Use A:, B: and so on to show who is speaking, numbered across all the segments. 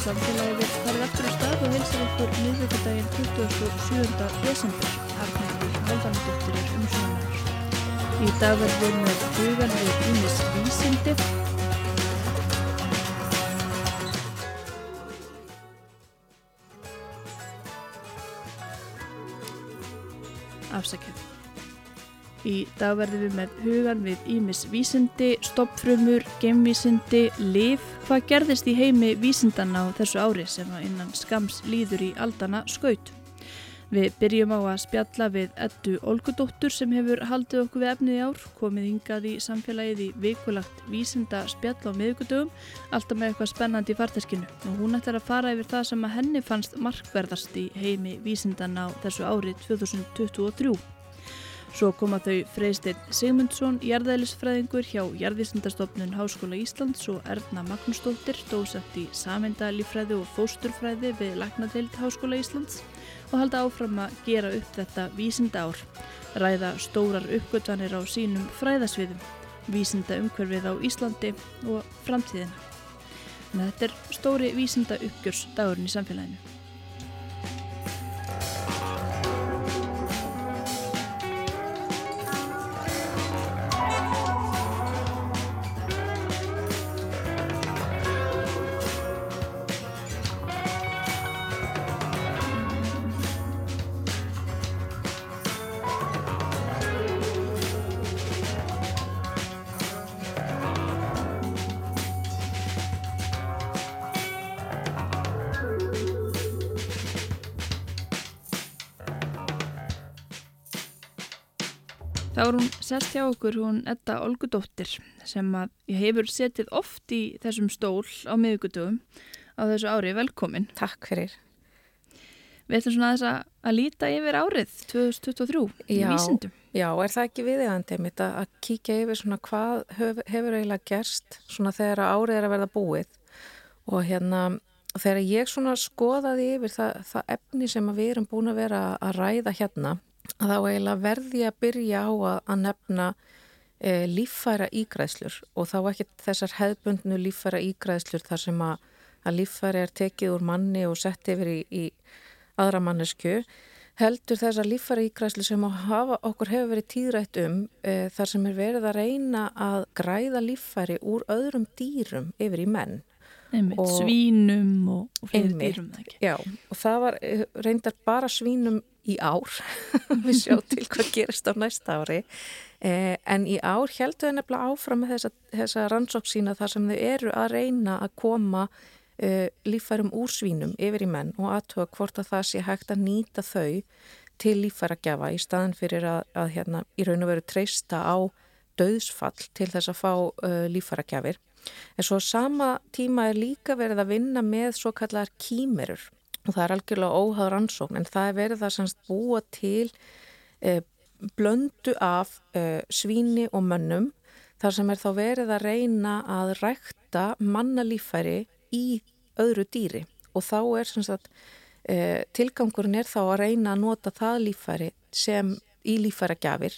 A: Samfélagið er farið aftur á stað og heilsar ykkur miðvíkudaginn 27. desember. Arnæður Haldanadóttir er umsjónar. Í dag verður með hugan við Ímis Vísindi. Afsakið. Í dag verðum við með hugan við Ímis vísindi, stoppfrumur, gemvísindi, liv. Hvað gerðist í heimi vísindanna á þessu ári sem að innan skams líður í aldana skaut? Við byrjum á að spjalla við Eddu Olgudóttur sem hefur haldið okkur við efnið í ár, komið hingað í samfélagið í vikulagt vísinda spjall á miðugudögum, alltaf með eitthvað spennandi í farteskinu. Og hún ætlar að fara yfir það sem að henni fannst markverðast í heimi vísindanna á þessu ári 2023. Svo koma þau Freysteinn Sigmundsson, jarðælisfræðingur hjá Jarðvísindastofnun Háskóla Íslands og Erna Magnúsdóttir, dósett í samendalífræði og fósturfræði við Læknadeild Háskóla Íslands og halda áfram að gera upp þetta vísinda ár, ræða stórar uppgötvanir á sínum fræðasviðum, vísinda umhverfið á Íslandi og framtíðina. En þetta er stóri vísinda uppgjörs dagurinn í samfélaginu. Sest hjá okkur, hún Edda Olgudóttir sem að ég hefur setið oft í þessum stól á miðugudögum á þessu ári. Velkomin.
B: Takk fyrir.
A: Við ætlum svona þess að, að líta yfir árið 2023 í vísindum.
B: Já, er það ekki viðegandi mitt að að kíkja yfir svona hvað hef, hefur eiginlega gerst svona þegar árið er að verða búið og hérna þegar ég svona skoðaði yfir það, það efni sem við erum búin að vera að ræða hérna þá eiginlega verði ég að byrja á að, að nefna e, líffæra ígræðslur og þá ekki þessar hefðbundnu líffæra ígræðslur þar sem að, að líffæri er tekið úr manni og sett yfir í, í aðra mannesku heldur þessar líffæra ígræslu sem hafa, okkur hefur verið tíðrætt um e, þar sem er verið að reyna að græða líffæri úr öðrum dýrum yfir í menn.
A: Einmitt,
B: Og-
A: svínum og, og fleiri
B: Einmitt.
A: dýrum.
B: Já, og það var eh, reyndar bara svínum í ár, við sjá til hvað gerist á næsta ári, eh, en í ár heldur þau nefnilega áfram með þessa, þessa rannsók sína þar sem þau eru að reyna að koma eh, líffærum úr svínum yfir í menn og aðtöga hvort að það sé hægt að nýta þau til líffæragjafa í staðan fyrir að, að hérna, í raun og veru treysta á döðsfall til þess að fá uh, líffæragjafir. En svo sama tíma er líka verið að vinna með svo kallar kýmerur og það er algjörlega óháð rannsókn en það er verið að semst búa til eh, blöndu af eh, svíni og mönnum þar sem er þá verið að reyna að rækta mannalífæri í öðru dýri. Og þá er semst að eh, tilgangurinn er þá að reyna að nota það lífæri sem í lífæragjafir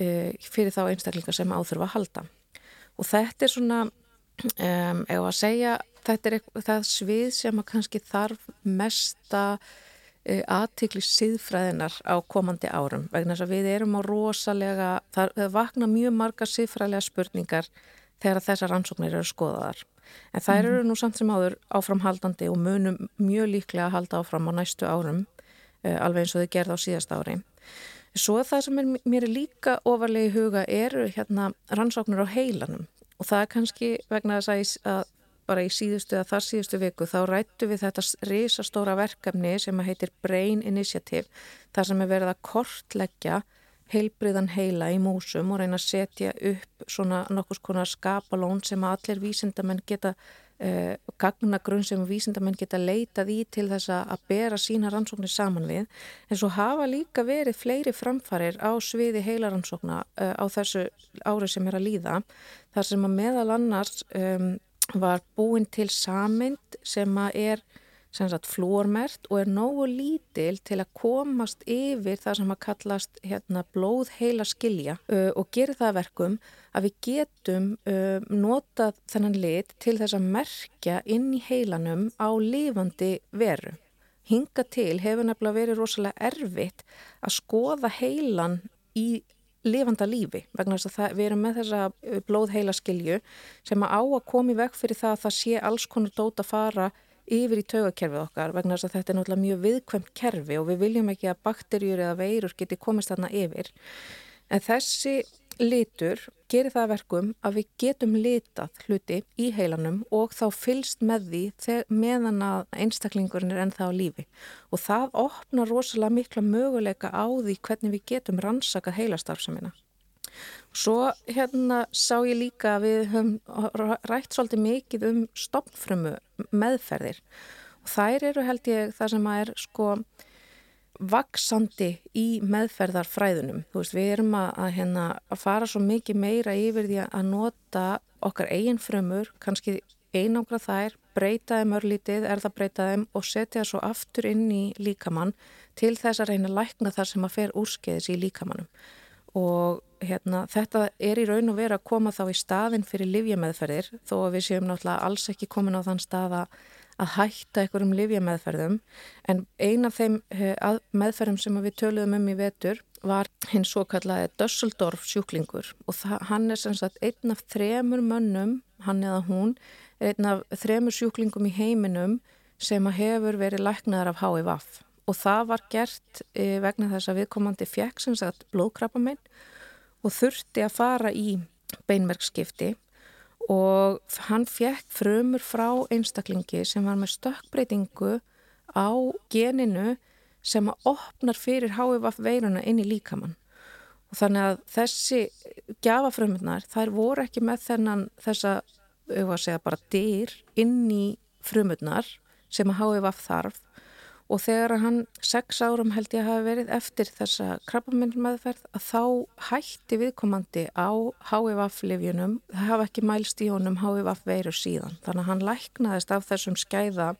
B: eh, fyrir þá einstaklingar sem áþurfa að halda. Og þetta er svona um, ef að segja þetta er eitthvað, það svið sem að kannski þarf mesta uh, aðtikli síðfræðinar á komandi árum vegna þess að við erum á rosalega það, vakna mjög margar síðfræðilega spurningar þegar þessar rannsóknir eru skoðaðar. En þær eru nú samt sem áður áframhaldandi og munum mjög líklega að halda áfram á næstu árum uh, alveg eins og þau gerða á síðast ári. Svo það sem er, mér er líka ofarlega í huga eru hérna rannsóknir á heilanum og það er kannski vegna þess að, að bara í síðustu eða þar síðustu viku þá rættu við þetta risastóra verkefni sem heitir Brain Initiative þar sem er verið að kortleggja heilbriðan heila í músum og reyna að setja upp svona nokkus konar skapalón sem allir vísindamenn geta uh, gagnagrunn sem vísindamenn geta leitað í til þess að bera sína rannsóknir saman við. En svo hafa líka verið fleiri framfarir á sviði heilaransókna uh, á þessu ári sem er að líða þar sem að meðal annars um, var búin til samind sem að er sem sagt flúormert og er nógu lítil til að komast yfir það sem að kallast hérna, blóð heila skilja uh, og gerir það verkum að við getum uh, notað þennan lit til þess að merkja inn í heilanum á lifandi veru. Hinga til hefur nefnilega verið rosalega erfitt að skoða heilan í lifanda lífi vegna þess að það, við erum með þessa blóð heila skilju sem að á að komi veg fyrir það að það sé alls konar dót að fara yfir í taugakerfið okkar vegna þess að þetta er náttúrulega mjög viðkvæmt kerfi og við viljum ekki að bakterjur eða veirur geti komist þarna yfir. En þessi litur gerir það verkum að við getum litað hluti í heilanum og þá fylst með því meðan að einstaklingurinn er ennþá lífi og það opnar rosalega mikla möguleika á því hvernig við getum rannsakað heilastarfsamina. Svo hérna sá ég líka að við höfum rætt svolítið mikið um stopnfrömmu meðferðir og þær eru held ég það sem að er sko vaksandi í meðferðarfræðunum. Þú veist við erum að, að, hérna, að fara svo mikið meira yfir því að nota okkar eigin frömmur, kannski einangra þær, breyta þeim örlítið, er það breyta þeim og setja það svo aftur inn í líkamann til þess að reyna að lækna það sem að fer úrskeiðis í líkamannum og hérna, þetta er í raun og veru að koma þá í staðin fyrir livjameðferðir þó að við séum náttúrulega alls ekki komin á þann stað að hætta einhverjum livjameðferðum en eina af þeim eh, meðferðum sem við töluðum um í vetur var hinn svo kallaði Dösseldorf sjúklingur og það, hann er sem sagt einn af þremur mönnum, hann eða hún, einn af þremur sjúklingum í heiminum sem hefur verið læknaðar af HIVAF og það var gert e, vegna þess að viðkomandi fjekk sem sagt blóðkrabbamein og þurfti að fara í beinmerkskipti og hann fjekk frumur frá einstaklingi sem var með stökkbreytingu á geninu sem að opnar fyrir HVF veiruna inn í líkamann. Og þannig að þessi gjafafrömmunar þær voru ekki með þennan þessa, auðvitað að segja bara dyr inn í frömmunar sem að HVF þarf og þegar hann sex árum held ég hafi verið eftir þessa krabbaminnmaðferð að þá hætti viðkomandi á HVF-livjunum, það hafa ekki mælst í honum HVF-veiru síðan þannig að hann læknaðist af þessum skæða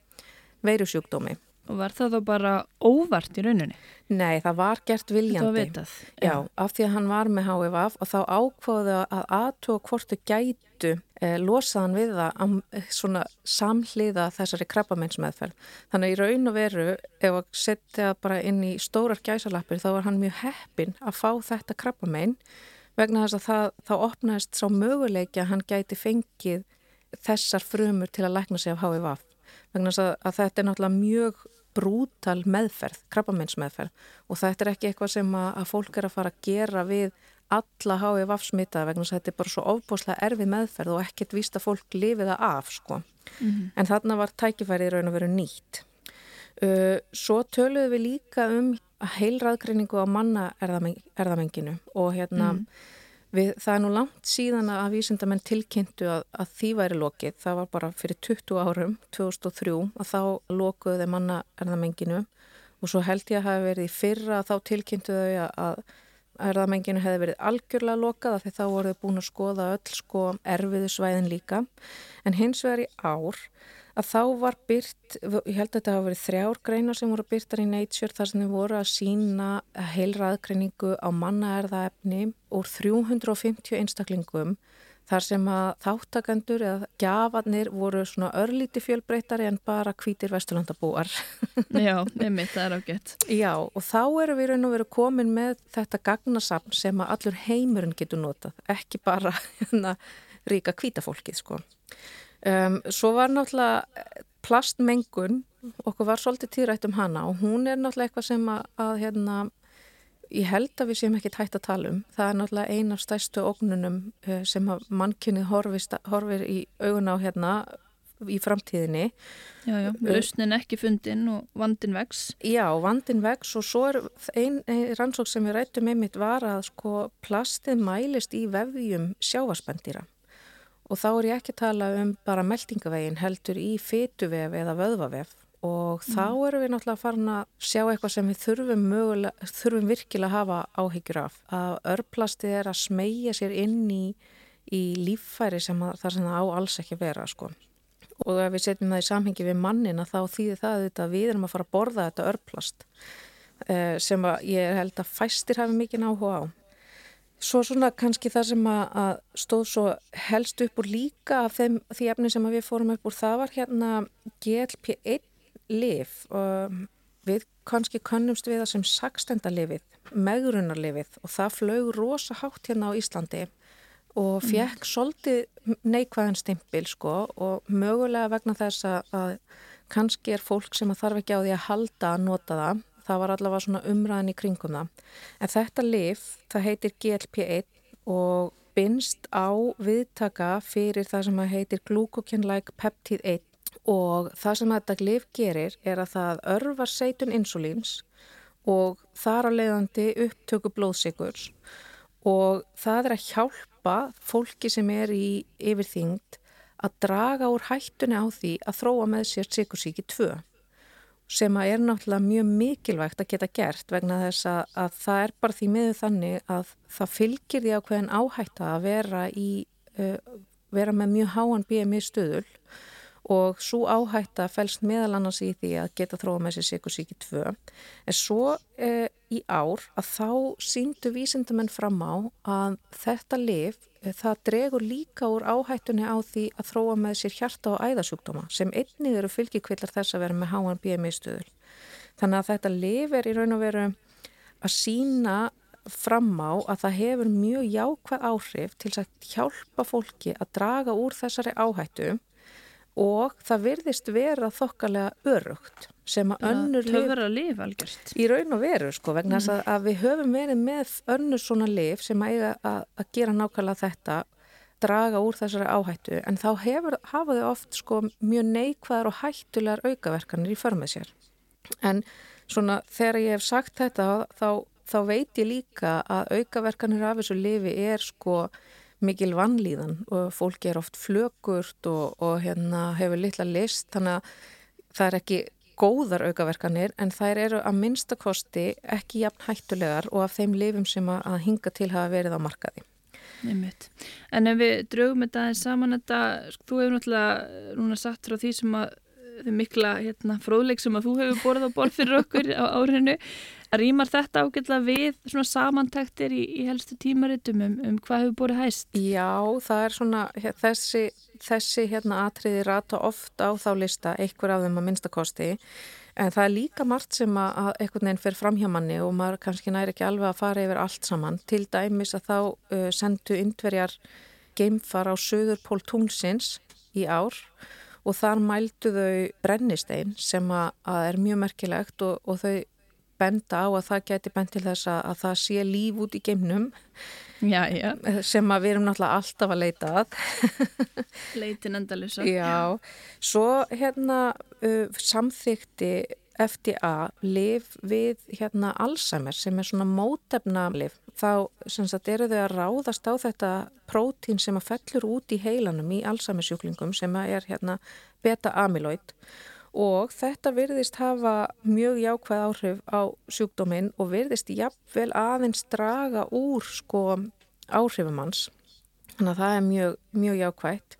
B: veirusjúkdómi.
A: Og var það þá bara óvart í rauninni?
B: Nei, það var gert viljandi. Það
A: var vitað.
B: Já, Já, af því að hann var með HVF og þá ákváðu að aðtóa hvortu gætu eh, losaðan við það að eh, svona samhliða þessari krabbamennsmeðferð. Þannig í raun og veru, ef að setja bara inn í stórar gæsalappir, þá var hann mjög heppin að fá þetta krabbamenn vegna þess að það, þá opnaðist sá möguleiki að hann gæti fengið þessar frumur til að lækna sig af HVF vegna að þetta er náttúrulega mjög brútal meðferð, krabbameinsmeðferð og þetta er ekki eitthvað sem að, að fólk er að fara að gera við alla hái vafsmita vegna að þetta er bara svo ofbúslega erfið meðferð og ekkert víst að fólk lifi það af sko. Mm -hmm. En þarna var tækifærið raun að vera nýtt. Uh, svo töluðum við líka um heilraðgreiningu á manna erðamenginu og hérna mm. Við, það er nú langt síðan að vísindamenn tilkynntu að, að því væri lokið. Það var bara fyrir 20 árum, 2003, að þá lokuðu þeim manna erðamenginu og svo held ég að hafa verið í fyrra að þá tilkynntu þau að erðamenginu hefði verið algjörlega lokað af því þá voruð búin að skoða öll sko erfiðu svæðin líka. En hins vegar í ár að þá var byrt, ég held að þetta hafa verið þrjár greinar sem voru byrtar í Nature þar sem þið voru að sína heilraðgreiningu á mannaerðaefni úr 350 einstaklingum þar sem að þáttakandur eða gafarnir voru svona örlíti fjölbreytari en bara kvítir vesturlandabúar.
A: Já, nefnitt, það er ágætt.
B: Já, og þá erum við raun og veru komin með þetta gagnasafn sem að allur heimurinn getur notað, ekki bara hérna, ríka kvítafólkið sko. Um, svo var náttúrulega plastmengun, okkur var svolítið tíðrætt um hana og hún er náttúrulega eitthvað sem að, að hérna, ég held að við séum ekki tætt að tala um. Það er náttúrulega eina af stæstu ógnunum uh, sem mannkynni horfir í augun á hérna í framtíðinni.
A: Já, já, uh, lausnin ekki fundin og vandin vex.
B: Já, vandin vex og svo er einn ein rannsók sem við rættum einmitt var að sko plastið mælist í vefjum sjávaspendýra og þá er ég ekki að tala um bara meldingavegin heldur í fytuvef eða vöðvavef og mm. þá erum við náttúrulega farin að sjá eitthvað sem við þurfum, mögulega, þurfum virkilega að hafa áhyggjur af að örplastið er að smegja sér inn í, í líffæri sem að, þar sem það á alls ekki vera sko og ef við setjum það í samhengi við mannina þá þýðir það að við erum að fara að borða þetta örplast eh, sem ég held að fæstir hafi mikið áhuga á. Svo svona kannski það sem að stóð svo helst upp úr líka af þeim, því efni sem við fórum upp úr það var hérna GLP-1 liv og við kannski könnumst við það sem sagstendalifið, megrunarlifið og það flög rosa hátt hérna á Íslandi og fekk mm. svolítið neikvæðan stimpil sko og mögulega vegna þess að kannski er fólk sem að þarf ekki á því að halda að nota það, það var allavega svona umræðin í kringum það. En þetta lif, það heitir GLP-1 og binst á viðtaka fyrir það sem heitir glucokinlike peptide 1 og það sem þetta glif gerir er að það örvar seitun insulíns og þar að leiðandi upptöku blóðsikurs og það er að hjálpa fólki sem er í yfirþyngd að draga úr hættunni á því að þróa með sér sikursíki 2 sem að er náttúrulega mjög mikilvægt að geta gert vegna þess að, að það er bara því miður þannig að það fylgir því á hverjan áhætta að vera, í, uh, vera með mjög háan BMI stöðul og svo áhætta fælst meðal annars í því að geta þróa með sér sikursíki 2 en svo e, í ár að þá síndu vísindamenn fram á að þetta liv e, það dregur líka úr áhættunni á því að þróa með sér hjarta og æðasjúkdóma sem einnig eru fylgikvillar þess að vera með háan BMI stöðul þannig að þetta liv er í raun og veru að sína fram á að það hefur mjög jákvæð áhrif til að hjálpa fólki að draga úr þessari áhættu og það virðist vera þokkalega örugt sem að önnur
A: lif
B: í raun og veru sko vegna mm. að, að við höfum verið með önnur svona lif sem að að, að gera nákvæmlega þetta draga úr þessari áhættu en þá hefur, hafa þau oft sko mjög neikvæðar og hættulegar aukaverkanir í förmið sér en svona þegar ég hef sagt þetta þá, þá veit ég líka að aukaverkanir af þessu lifi er sko mikil vannlíðan og fólki er oft flökurt og, og hérna hefur litla list þannig að það er ekki góðar aukaverkanir en þær eru að minnstakosti ekki jafn hættulegar og af þeim lifum sem að hinga til hafa verið á markaði.
A: Nefnitt. En ef við draugum þetta saman þetta, þú hefur náttúrulega núna satt frá því sem að þau mikla hérna, fróðleik sem að þú hefur borðið á borð fyrir okkur á árinu Rýmar þetta ágjörlega við svona samantæktir í, í helstu tímaritum um, um hvað hefur borðið hæst?
B: Já, það er svona þessi, þessi hérna atriði rata ofta á þá lista, einhver af þeim að minnstakosti en það er líka margt sem að einhvern veginn fer fram hjá manni og maður kannski næri ekki alveg að fara yfir allt saman. Til dæmis að þá uh, sendu yndverjar geimfar á söður pól tungsins í ár og þar mældu þau brennistein sem að, að er mjög merkilegt og, og þau benda á að það geti bent til þess að, að það sé líf út í geimnum.
A: Já, já.
B: sem að við erum náttúrulega alltaf að leita að.
A: Leitin endalisa
B: Já, svo hérna uh, samþykti FDA liv við hérna Alzheimer sem er svona mótefna liv þá sem sagt eru þau að ráðast á þetta prótín sem að fellur út í heilanum í Alzheimer sjúklingum sem er hérna beta-amyloid og þetta virðist hafa mjög jákvæð áhrif á sjúkdóminn og virðist jafnvel aðeins draga úr sko áhrifum hans. Þannig að það er mjög, mjög jákvægt.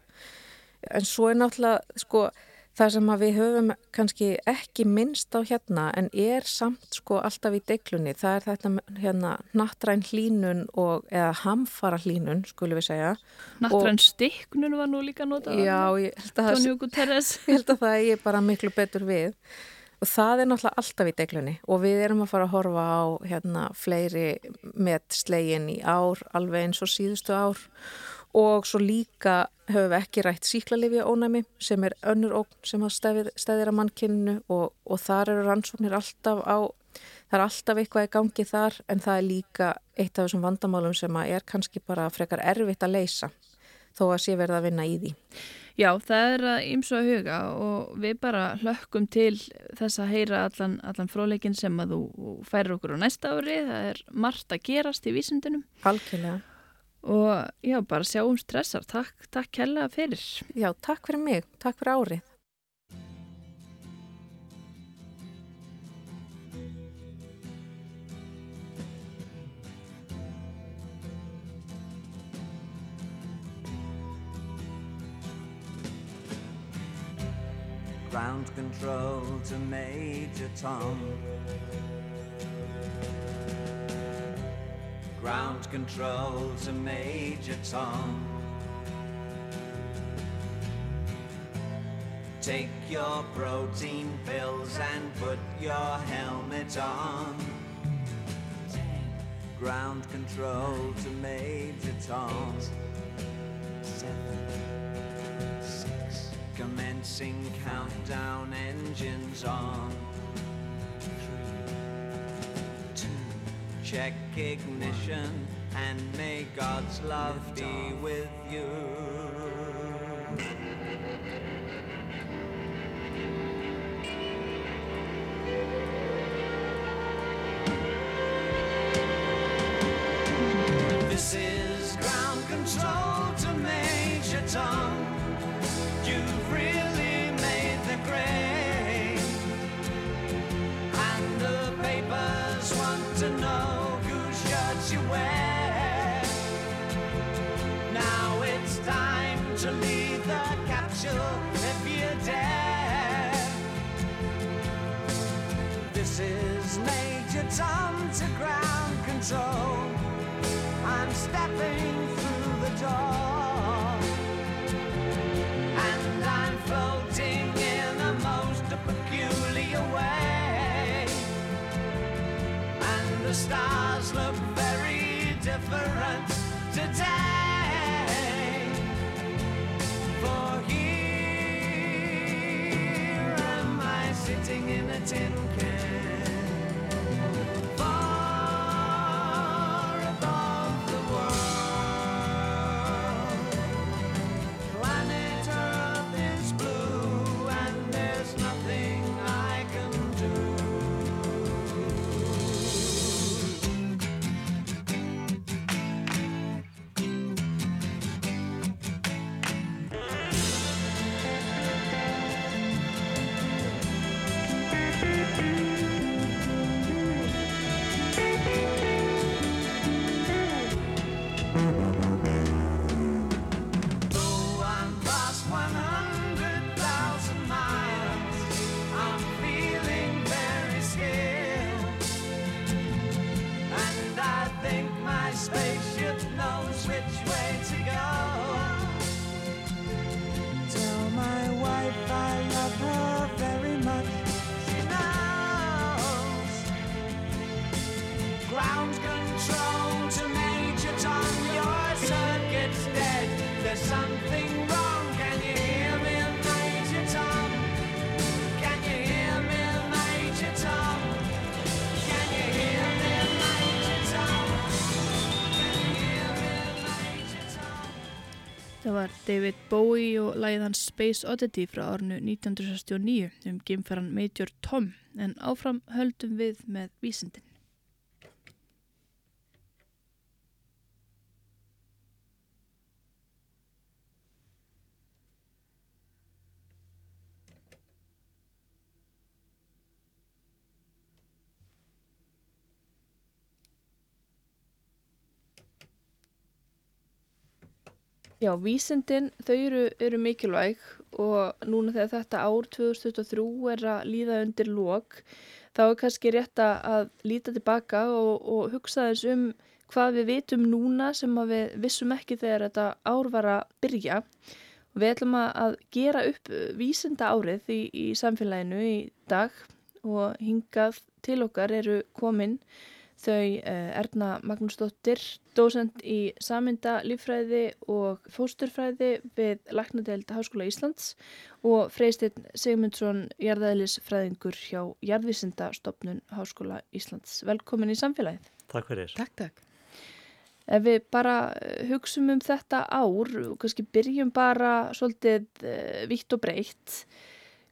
B: En svo er náttúrulega sko Það sem við höfum kannski ekki minnst á hérna en er samt sko alltaf í deiklunni, það er þetta hérna nattræn hlínun og, eða hamfara hlínun skulum við segja.
A: Nattræn stikknun var nú líka notað.
B: Já, ég held að, það, ég held að það er bara miklu betur við og það er náttúrulega alltaf í deiklunni og við erum að fara að horfa á hérna fleiri með slegin í ár, alveg eins og síðustu ár og svo líka höfum við ekki rætt síklarlifi ónæmi sem er önnur ógn sem stæðir, stæðir að mannkynnu og, og þar eru rannsóknir alltaf á, það er alltaf eitthvað í gangi þar en það er líka eitt af þessum vandamálum sem er kannski bara frekar erfitt að leysa þó að sé verða að vinna í því.
A: Já, það er að ymsu að huga og við bara hlökkum til þess að heyra allan, allan fróleikin sem að þú færir okkur á næsta ári. Það er margt að gerast í vísundunum.
B: Algjörlega
A: og já, bara sjáum stressar. Takk, takk hella fyrir.
B: Já, takk fyrir mig. Takk fyrir árið.
C: Ground control to Major Tom. Ground control to Major Tom. Take your protein pills and put your helmet on. Ground control to Major Tom. Commencing countdown engines on. Check ignition and may God's love be with you.
A: David Bowie og lagið hans Space Oddity frá árnu 1969 um gimferan Major Tom en áfram höldum við með vísindin. Já, vísindin þau eru, eru mikilvæg og núna þegar þetta ár 2023 er að líða undir lok þá er kannski rétt að- líta tilbaka og, og hugsa þess um hvað við vitum núna sem við vissum ekki þegar þetta ár var að byrja. Við ætlum að gera upp vísinda árið í, í samfélaginu í dag og hingað til okkar eru komin þau eh, Erna Magnúsdóttir, dósent í saminda líffræði og fósturfræði við Læknadeild Háskóla Íslands og Freysteinn Sigmundsson, jarðæðlisfræðingur hjá Jarðvísindastofnun Háskóla Íslands. Velkomin í samfélagið.
D: Takk fyrir.
B: Takk, takk.
A: Ef við bara eh, hugsum um þetta ár, og kannski byrjum bara svolítið uh, vitt og breytt,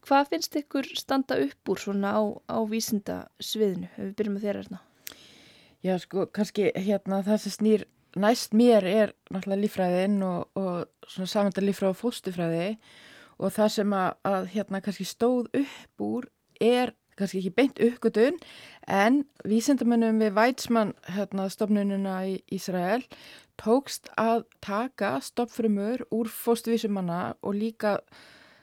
A: hvað finnst ykkur standa upp úr svona á, á vísindasviðinu? Ef við byrjum með þér erna.
E: Já, sko, kannski hérna það sem snýr næst mér er náttúrulega líffræðin og, og svona samönda líffræði og fóstufræði og það sem að, að hérna kannski stóð upp úr er kannski ekki beint uppgötun en vísindamennum við Weizmann hérna stopnununa í Ísrael tókst að taka stoppfrumur úr fóstuvísumanna og líka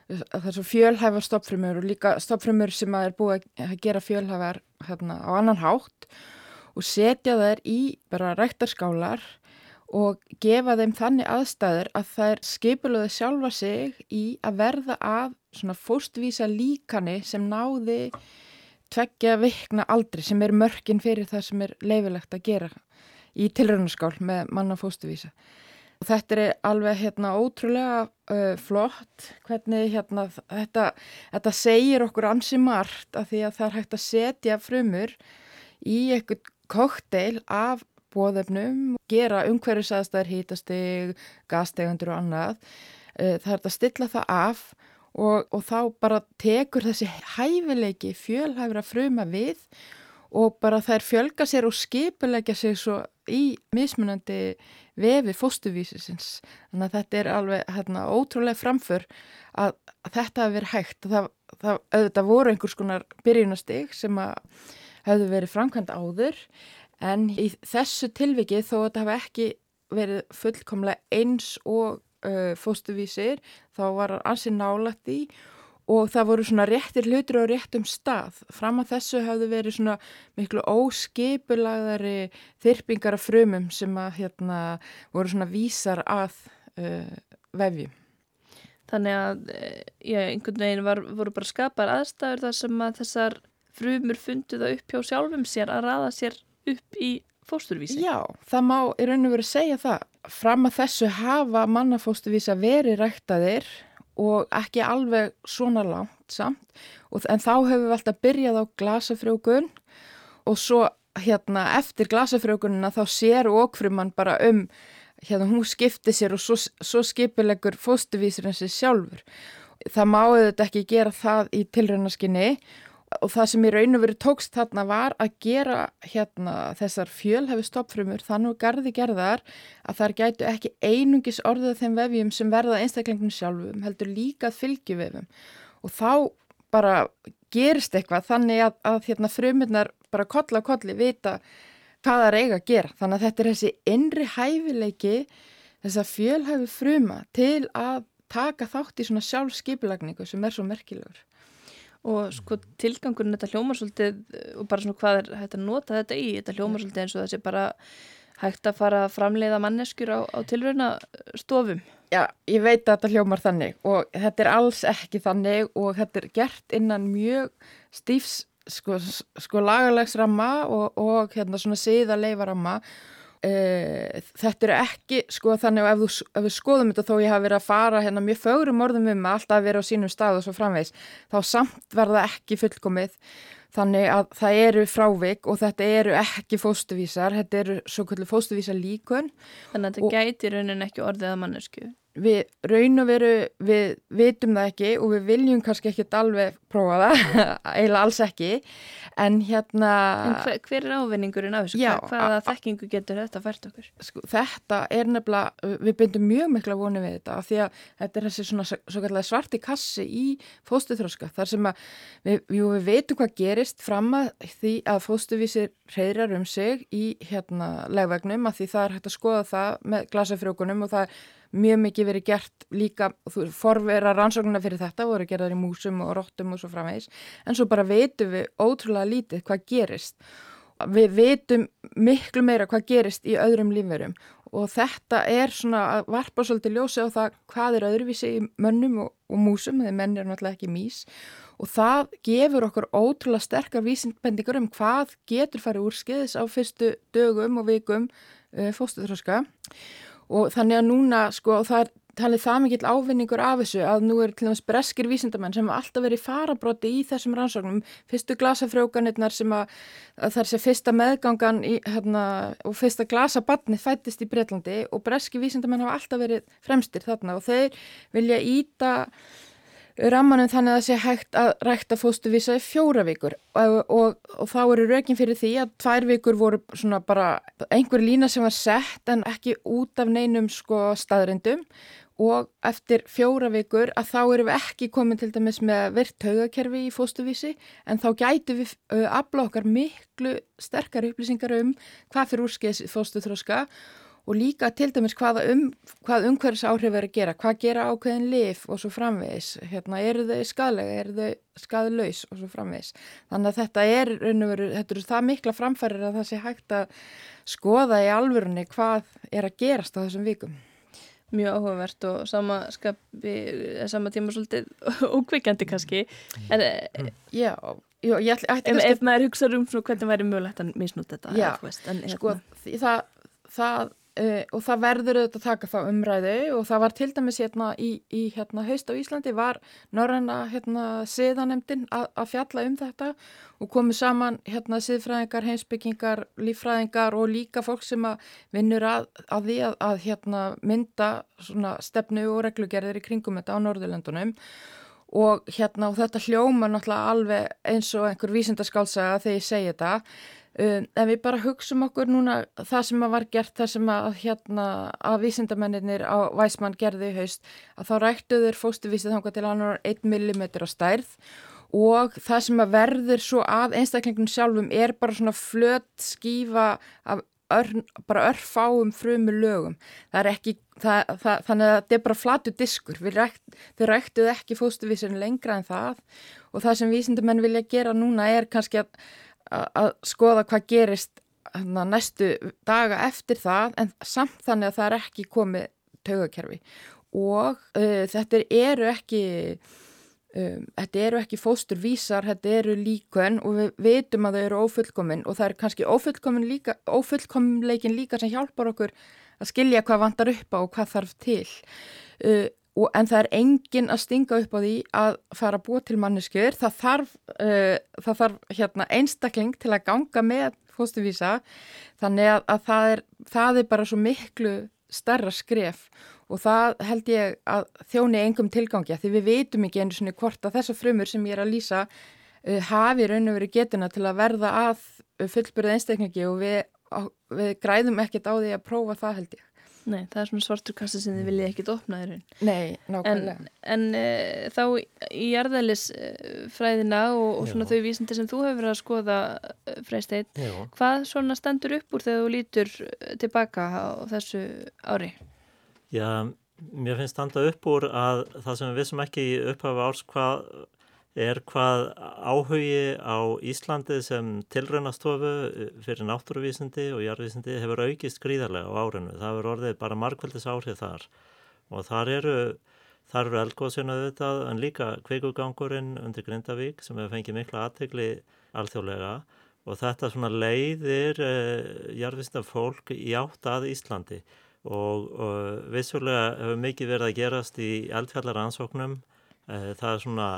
E: er svo fjölhæfar stopfrumur og líka stopfrumur sem að er búið að gera fjölhæfar hérna, á annan hátt og setja þær í bara ræktarskálar og gefa þeim þannig aðstæður að þær skipuluðu sjálfa sig í að verða að svona fóstvísa líkani sem náði tveggja vikna aldri sem er mörkin fyrir það sem er leifilegt að gera í tilraunaskál með manna fóstvísa. Og þetta er alveg hérna ótrúlega uh, flott hvernig hérna þetta, þetta segir okkur ansi margt af því að það er hægt að setja frumur í eitthvað kokteil af bóðefnum, gera umhverfisaðstæðar hýtastig, gastegundur og annað. Uh, það er að stilla það af og, og þá bara tekur þessi hæfileiki fjölhæfra fruma við og bara þær fjölga sér og skipulegja sig svo í mismunandi vefi fóstuvísisins. Þannig að þetta er alveg hérna, ótrúlega framför að, að þetta hafi verið hægt. Það, það, auðvitað voru einhvers konar byrjunastig sem að hefðu verið framkvæmt áður en í þessu tilviki þó að þetta hafi ekki verið fullkomlega eins og uh, fóstuvísir þá var ansið nálagt í og það voru svona réttir hlutur á réttum stað. Fram að þessu hafðu verið svona miklu óskipulagðari þyrpingar af frumum sem að hérna voru svona vísar að uh, vefjum.
A: Þannig að já, einhvern veginn var, voru bara skapar aðstæður þar sem að þessar frumur fundu það upp hjá sjálfum sér að raða sér upp í fósturvísi.
E: Já, það má í raun og verið segja það. Fram að þessu hafa mannafósturvísa verið ræktaðir og ekki alveg svona langt samt og, en þá hefur við alltaf byrjað á glasafrjókun og svo hérna eftir glasafrjókunina þá sér okkfrumann bara um hérna hún skipti sér og svo, svo skipilegur fóstuvísirinn sér sjálfur. Það má auðvitað ekki gera það í tilraunaskinni og það sem í raun og veru tókst þarna var að gera hérna þessar fjölhefi stoppfrumur þannig gardi gerðar að þar gætu ekki einungis orðið þeim vefjum sem verða einstaklingun sjálfum heldur líka fylgjuvefum og þá bara gerist eitthvað þannig að, að hérna frumurnar bara koll á kolli vita hvað það eiga að gera. Þannig að þetta er þessi innri hæfileiki þessa fjölhefi fruma til að taka þátt í svona sjálfskipilagningu sem er svo merkilegur
A: og sko tilgangurinn þetta hljómar svolítið og bara svona hvað er hægt að nota þetta í? Þetta hljómar svolítið eins og þessi bara hægt að fara að framleiða manneskjur á, á tilrauna stofum
E: Já, ég veit að þetta hljómar þannig og þetta er alls ekki þannig og þetta er gert innan mjög stífs sko, sko lagalags ramma og, og hérna svona síða leifaramma Uh, þetta eru ekki sko þannig að ef, ef við skoðum þetta þó ég hafi verið að fara hérna mjög fögurum orðum um að alltaf vera á sínum stað og svo framvegs þá samt verða ekki fullkomið. Þannig að það eru frávik og þetta eru ekki fóstuvísar þetta eru svo kvöldu fóstuvísar líkun
A: Þannig að þetta gæti raunin ekki orðið að mannesku
E: Við raun og veru, við vitum það ekki og við viljum kannski ekki alveg prófa það, eiginlega alls ekki en hérna
A: En hver, hver er ávinningurinn af þessu?
E: Já,
A: Hva, hvaða þekkingu getur þetta fært okkur?
E: sko, þetta er nefnilega, við bindum mjög mikla vonu við þetta af því að þetta er þessi svona svo svarti kassi í fóstuþróska þar sem að við, jú, við veitum hvað gerist fram að því að fóstuvísir reyðrar um sig í hérna legvegnum að því það er hægt að skoða það með glasafrjókunum og það er mjög mikið verið gert líka forvera rannsóknuna fyrir þetta voru gerðar í músum og róttum og svo framvegis. En svo bara veitum við ótrúlega lítið hvað gerist. Við veitum miklu meira hvað gerist í öðrum lífverum. Og þetta er svona að varpa svolítið ljósi á það hvað er öðruvísi í mönnum og, og músum, þegar menn er náttúrulega ekki mís. Og það gefur okkur ótrúlega sterkar vísindbendingur um hvað getur farið úr skeiðis á fyrstu dögum og vikum uh, fóstuðröska og þannig að núna sko það er talið það mikill ávinningur af þessu að nú er til dæmis breskir vísindamenn sem alltaf verið farabróti í þessum rannsóknum. Fyrstu glasafrjókanirnar sem að, að það er sér fyrsta meðgangan í, hérna, og fyrsta glasabatni fættist í Breitlandi og breski vísindamenn hafa alltaf verið fremstir þarna og þeir vilja íta rammanum þannig að það sé hægt að rækta fóstuvísa í fjóra vikur. Og, og, og þá eru rökin fyrir því að tvær vikur voru svona bara einhver lína sem var sett en ekki út af neinum sko staðrindum og eftir fjóra vikur að þá erum við ekki komin til dæmis með virt haugakerfi í fóstuvísi en þá gætu við afla okkar miklu sterkar upplýsingar um hvað fyrir úrskeiðs fóstuþróska og líka til dæmis um, hvað umhverfis áhrif er að gera, hvað gera ákveðin lif og svo framvegis, hérna eru þau skadlega, eru þau skadlaus og svo framvegis. Þannig að þetta er, veru, þetta eru það mikla framfærir að það sé hægt að skoða í alvörunni hvað er að gerast á þessum vikum.
A: Mjög áhugavert og sama, skapi, sama tíma svolítið ókveikjandi kannski. En,
E: Já, já, ég
A: ef, ef maður hugsaður um hvernig væri mögulegt að misnúta þetta.
E: Já,
A: veist, en,
E: sko,
A: hérna,
E: það, það uh, og það verður auðvitað að taka þá umræðu og það var til dæmis hérna í, í hérna haust á Íslandi var norræna hérna siðanemdin að, fjalla um þetta og komu saman hérna siðfræðingar, heimsbyggingar, líffræðingar og líka fólk sem að vinnur að, að því að, að hérna mynda stefnu og reglugerðir í kringum þetta á Norðurlöndunum. Og hérna og þetta hljóma náttúrulega alveg eins og einhver vísindaskálsaga þegar ég segi þetta um, en við bara hugsaum okkur núna það sem var gert það sem að hérna að vísindamennir á Væsmann gerði í haust að þá ræktuður fóstuvísið þangað til hann var 1 mm á stærð og það sem að verður svo að einstaklingun sjálfum er bara svona flött skífa af ör, bara örfáum frumu lögum. Það er ekki, það, það, þannig að þetta er bara flatu diskur. Rækt, þau ræktuð ekki fóstuvísinu lengra en það og það sem vísindamenn vilja gera núna er kannski að, að, skoða hvað gerist hana, næstu daga eftir það en samt þannig að það er ekki komið taugakerfi og uh, þetta eru ekki Um, þetta eru ekki fósturvísar, þetta eru líkun og við veitum að þau eru ófullkomin og það er kannski ófullkomin líka, ófullkominleikin líka sem hjálpar okkur að skilja hvað vantar upp á og hvað þarf til. Uh, og, en það er engin að stinga upp á því að fara að búa til manneskjör. Það þarf, uh, það þarf hérna, einstakling til að ganga með fósturvísa þannig að, að það, er, það er bara svo miklu starra skref og það held ég að þjóni engum tilgangi því við veitum ekki einu svona hvort að þessa frumur sem ég er að lýsa uh, hafi raun og verið getuna til að verða að fullbyrða einstaklingi og við, við græðum ekkert á því að prófa það held ég.
A: Nei, það er svona svartur kassa sem þið viljið ekkit opna raun.
E: Nei,
A: En,
E: nákvæmlega.
A: en uh, þá í jarðælisfræðina og, og svona
D: Já.
A: þau vísindi sem þú hefur verið að skoða uh, freysteinn,
D: Já.
A: hvað svona stendur upp úr þegar þú lítur eh, tilbaka á þessu ári?
D: Já, mér finnst standa upp úr að það sem við vissum ekki í upphafi árs hvað er hvað áhugi á Íslandi sem tilraunastofu fyrir náttúruvísindi og jarðvísindi hefur aukist gríðarlega á árinu. Það hefur orðið bara markveldis áhrif þar og þar eru, eru eldgóðsina auðvitað en líka kveikugangurinn undir Grindavík sem hefur fengið mikla aðtegli alþjóðlega og þetta svona leiðir uh, jarðvísinda fólk í átt að Íslandi og, og vissulega hefur mikið verið að gerast í eldfjallaransóknum. Uh, það er svona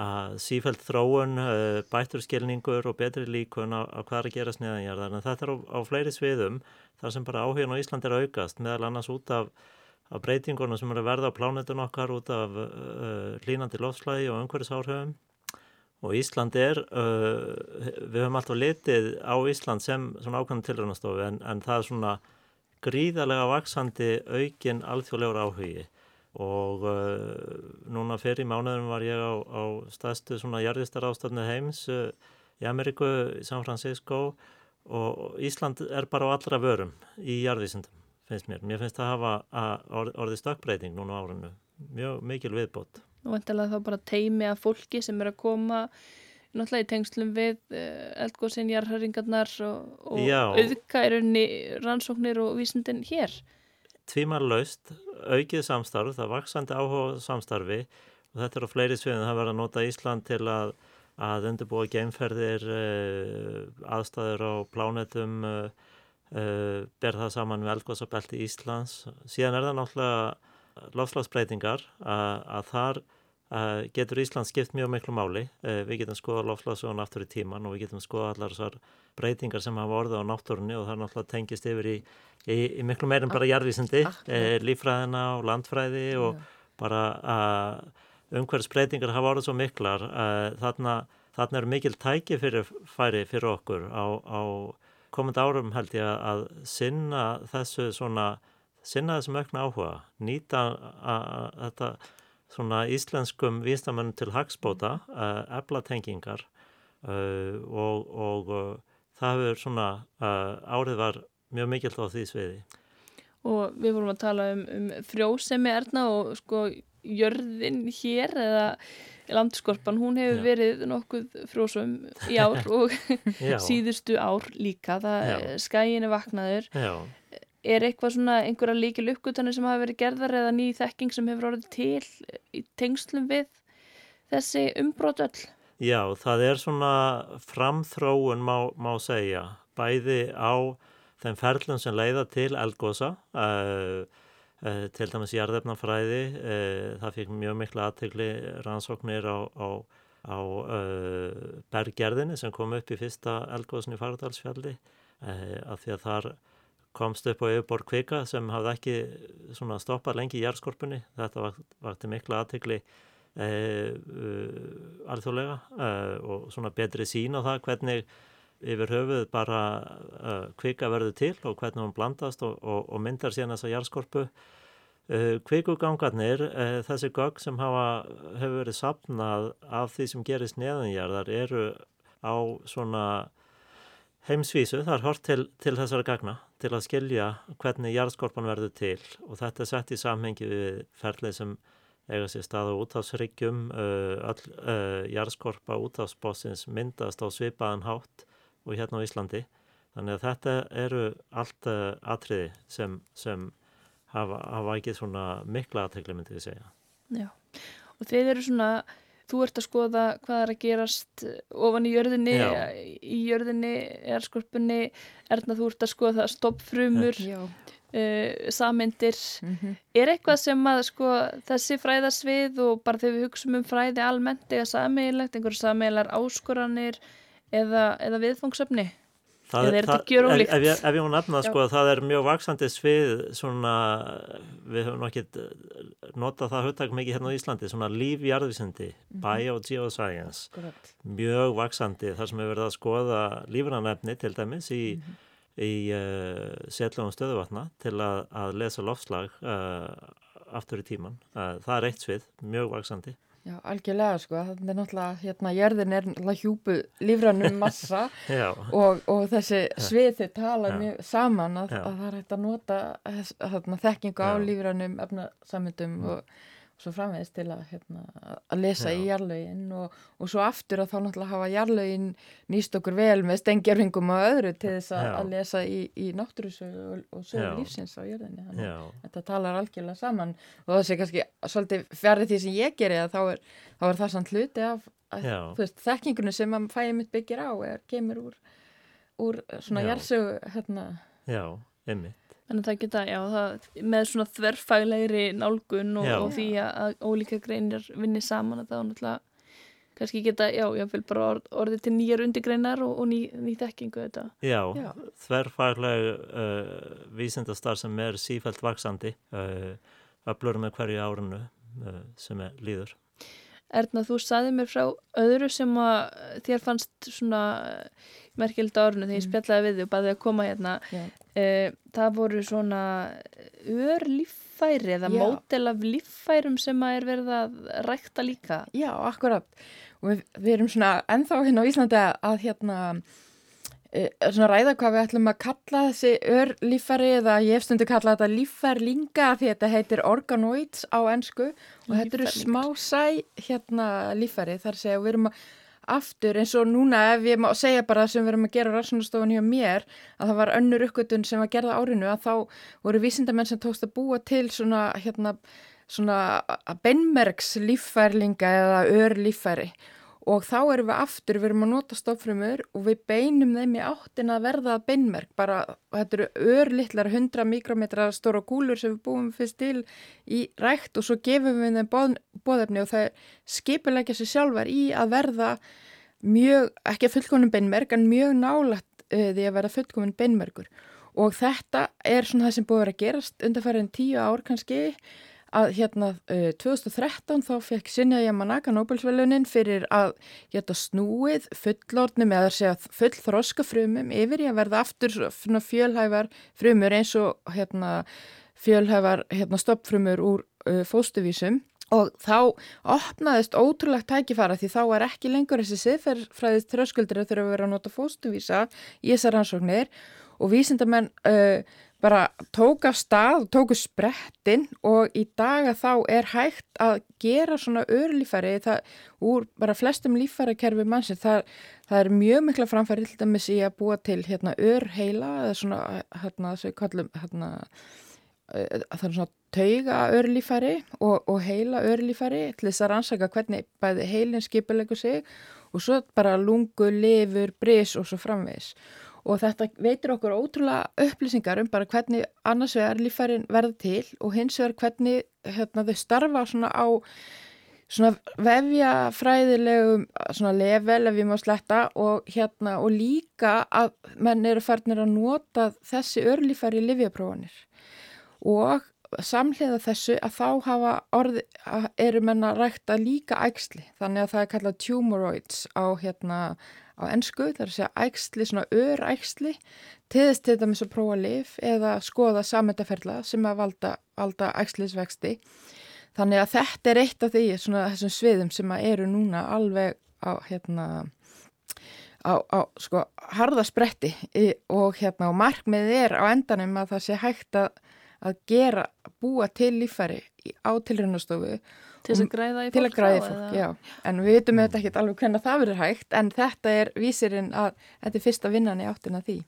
D: að sífælt þróun, uh, bættur skilningur og betri líkun á, á hvað er að gerast neðanjarðar. En þetta er á, á fleiri sviðum þar sem bara áhugin á Íslandi er aukast meðal annars út af, af breytingunum sem eru verða á plánetun okkar út af uh, hlínandi lofslægi og umhverfisáhrifum. Og Ísland er, uh, við höfum alltaf litið á Ísland sem svona ákvæmum tilraunastofu en, en það er svona gríðarlega vaksandi aukin alþjóðlegur áhugi og uh, núna fyrir í mánuðum var ég á, á staðstu svona jarðistarástafnu heims uh, í Ameríku, í San Francisco og Ísland er bara á allra vörum í jarðvísindum, finnst mér. Mér finnst það hafa að orð, orðið stökkbreyting núna árinu, mjög mikil viðbót.
A: Og vantilega þá bara teimi að fólki sem er að koma náttúrulega í tengslum við uh, eldgóðsinn, jarðhöringarnar og, og
D: Já.
A: auðka er unni rannsóknir og vísindin hér.
D: Tvímarlaust, aukið samstarf, það er vaksandi áhuga samstarfi og þetta er á fleiri sviðin, það verður að nota Ísland til að að undirbúa geimferðir, uh, aðstæður á plánetum, uh, uh, ber það saman með eldgóðsabelti Íslands. Síðan er það náttúrulega lofslagsbreytingar að, að þar getur Ísland skipt mjög miklu máli. Uh, við getum skoða lofslagsögun aftur í tíman og við getum skoða allar þessar breytingar sem hafa orðið á náttúrunni og það er náttúrulega tengist yfir í, í, í miklu meir en bara jarðvísindi, uh, lífræðina og landfræði og bara að umhverfisbreytingar hafa orðið svo miklar þarna, þarna er mikil tæki fyrir færi fyrir okkur á, á komandi árum held ég að, sinna þessu svona sinna þessum aukna áhuga nýta að, að, þetta svona íslenskum vísnamönnum til hagsbóta, uh, efla tengingar uh, og, og uh, það hefur svona árið var mjög mikill á því sviði.
A: Og við vorum að tala um, um frjósemi erna og sko jörðin hér eða landskorpan, hún hefur
D: Já.
A: verið nokkuð frjósum í ár og síðustu ár líka, það skæin er vaknaður.
D: Já,
A: er eitthvað svona einhverja líkil uppgötanir sem hafa verið gerðar eða ný þekking sem hefur orðið til í tengslum við þessi umbrót öll?
D: Já, það er svona framþróun má, má segja, bæði á þeim ferlum sem leiða til eldgósa, uh, uh, til dæmis jarðefnafræði, uh, það fikk mjög mikla aðtegli rannsóknir á, á, á berggerðinni sem kom upp í fyrsta eldgósin í Fagradalsfjalli, uh, af því að þar komst upp á yfirbor kvika sem hafði ekki stoppað lengi í jarðskorpunni. Þetta vakt, vakti mikla aðtegli e, uh, alþjóðlega uh, og svona betri sín á það hvernig yfir höfuð bara uh, kvika verður til og hvernig hún blandast og, og, og myndar síðan þessa jarðskorpu. Uh, kvikugangarnir, þessi gögg sem hafa, hefur verið sapnað af því sem gerist neðanjarðar eru á svona heimsvísu, það er hort til, til þessara gagna til að skilja hvernig jarðskorpan verður til og þetta er sett í samhengi við ferlið sem eiga sér stað á uh, jarðskorpa útásbossins myndast á svipaðan hátt og hérna á Íslandi. Þannig að þetta eru allt atriði sem, sem hafa, hafa ekki svona mikla aðtegli myndi við segja.
A: Já, og þeir eru svona, þú ert að skoða hvað er að gerast ofan í jörðinni,
D: Já.
A: í jörðinni, erskorpunni, erna þú ert að skoða það stoppfrumur, uh, sameindir.
E: Mm
A: Er eitthvað sem að sko þessi fræðasvið og bara þegar við hugsaum um fræði almennt eða sameigilegt, einhverju sameigilar áskoranir eða, eða viðfangsefni?
D: Það,
A: er þetta
D: það-
A: gjörólíkt?
D: Ef, ef, ef ég hún nefna sko, það er mjög vaksandi svið svona, við höfum ekki notað það hugtak mikið hérna á Íslandi, svona lífjarðvísindi,
A: Mhm.
D: biogeoscience,
E: Akkurat.
D: mjög vaksandi þar sem við verðum að skoða lífranefni til dæmis í,
A: Mhm.
D: í uh, setlugum stöðuvatna til að, að lesa loftslag uh, aftur í tíman. Uh, það er eitt svið, mjög vaksandi.
E: Já, algjörlega sko, þetta er náttúrulega, hérna, jörðin er náttúrulega hjúpu lífrannum massa og, og þessi svið þau tala mjög saman að, að það er hægt að nota þess- þekkingu á
D: Já.
E: lífrannum efnasamöndum og, og svo framvegis til að, hérna, að lesa
D: Já.
E: í jarlögin og, og svo aftur að þá náttúrulega hafa jarlögin nýst okkur vel með stengjarfingum og öðru til þess að, að lesa í, í náttúrusögu og, og sögu lífsins á jörðinni. Þannig að Þetta talar algjörlega saman og það sé kannski svolítið fjarið því sem ég geri að þá er, þá er það samt hluti af þekkingunni sem að fæði mitt byggir á er, kemur úr, úr svona
D: Já.
E: jærsögu hérna,
D: já, einmitt.
A: Þannig að það geta, já, það, með svona þverfaglegri nálgun og, og því að, að ólíka greinir vinni saman að það er náttúrulega kannski geta, já, ég vil bara orð, orðið til nýjar undirgreinar og, og ný, ný þekkingu þetta.
D: Já,
E: Já.
D: þverfagleg uh, vísindastar sem er sífælt vaksandi uh, öflur með hverju árinu uh, sem er líður.
A: Erna, þú saði mér frá öðru sem að þér fannst svona merkjöld árinu þegar ég spjallaði við þig og baði að koma hérna. Uh, það voru svona örlíffæri eða mótel af líffærum sem að er verið að rækta líka.
E: já, akkurat og við, við erum svona ennþá hérna á Íslandi að, hérna svona ræða hvað við ætlum að kalla þessi örlíffæri eða ég hef stundu kallað þetta líffærlinga því þetta heitir organoids á ennsku og þetta eru
A: Líffærlingar.
E: smá sæ hérna líffæri þar segja við erum að aftur eins og núna ef ég má segja bara sem við erum að gera á rannsóknarstofan hjá mér að það var önnur uppgötun sem var gerða árinu að þá voru vísindamenn sem tókst að búa til svona hérna svona beinmerks líffærlinga eða ör líffæri og þá erum við aftur, við erum að nota stofnfrumur og við beinum þeim í áttin að verða beinmerk, bara þetta eru örlittlar 100 mikrometra stóra gúlur sem við búum fyrst til í rækt og svo gefum við þeim boð, boðefni og það skipulegja sér sjálfar í að verða mjög, ekki að fullkomin beinmerk en mjög nálægt uh, því að verða fullkomin beinmerkur. Og þetta er svona það sem búið að að gerast undarfærin tíu ár kannski að hérna uh, 2013 þá fekk Sinja Yamanaka Nobelsvelunin fyrir að geta snúið fullornum eða segja full þroska frumum yfir í að verða aftur fjölhæfar frumur eins og hérna fjölhæfar hérna stoppfrumur úr uh, fóstuvísum og þá opnaðist ótrúlegt tækifæra því þá er ekki lengur þessi siðferðfræðist þröskuldur að þurfa að vera að nota fóstuvísa í þessar rannsóknir. Og vísindamenn uh, bara tók af stað tóku sprettin og í dag að þá er hægt að gera svona örlífæri það, úr bara flestum lífærakerfi mannsins. Það, það er mjög mikla framfæri til dæmis í að búa til hérna örheila eða svona hérna þess að við kallum hérna eh, það er svona tauga örlífæri og, og heila örlífæri til þess að rannsaka hvernig bæði heilin skipilegur sig og svo bara lungu, lifur, bris og svo framvegis og þetta veitir okkur ótrúlega upplýsingar um bara hvernig annars vegar lífærin verða til og hins vegar hvernig hérna, þau starfa svona á svona vefja fræðilegum svona level ef við má sletta og hérna og líka að menn eru færnir að nota þessi örlífæri í livjaprófanir og samhliða þessu að þá hafa orði, að eru menna rækta líka ægsli þannig að það er kallað tumoroids á hérna á ennsku, það er að segja ægsli, svona örægsli til þess til dæmis að prófa lif eða skoða samöndaferla sem að valda, valda ægslisvexti þannig að þetta er eitt af því svona þessum sviðum sem að eru núna alveg á hérna á, á sko harðaspretti og hérna og markmið er á endanum að það sé hægt að að gera, búa til lífæri á tilraunastofu
A: Til þess að græða í fólk
E: til að græða í fólk,
A: eða-.
E: En við veitum þetta ekki alveg hvernig það verður hægt, en þetta er vísirinn að þetta er fyrsta vinnan í áttina því.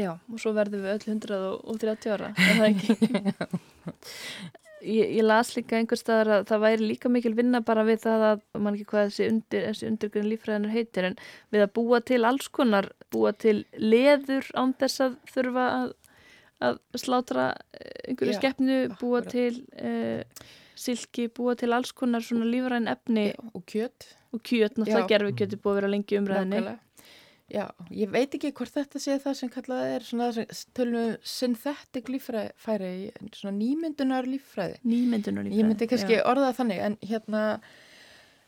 A: Já, og svo verðum við öll 130 ára, er það ekki? ég, ég las líka einhver staðar að það væri líka mikil vinna bara við það að, mann ekki hvað þessi, undir, þessi undirgrunn lífræðinar heitir, en við að búa til alls konar, búa til leður án þess að þurfa að, að slátra eh, einhverju
E: Já,
A: skeppnu, búa
E: akkurat.
A: til uh, silki, búa til alls konar svona lífræðin efni
E: Já, og kjöt.
A: og kjöt, náttúrulega
E: Já.
A: gerfi kjöti búið að vera lengi umræðinni.
E: Já, ég veit ekki hvort þetta sé það sem kallað er svona það sem tölum synthetic líffræði, svona nýmyndunar líffræði.
A: Nýmyndunar lífræði.
E: Ég myndi kannski orða það þannig, en hérna,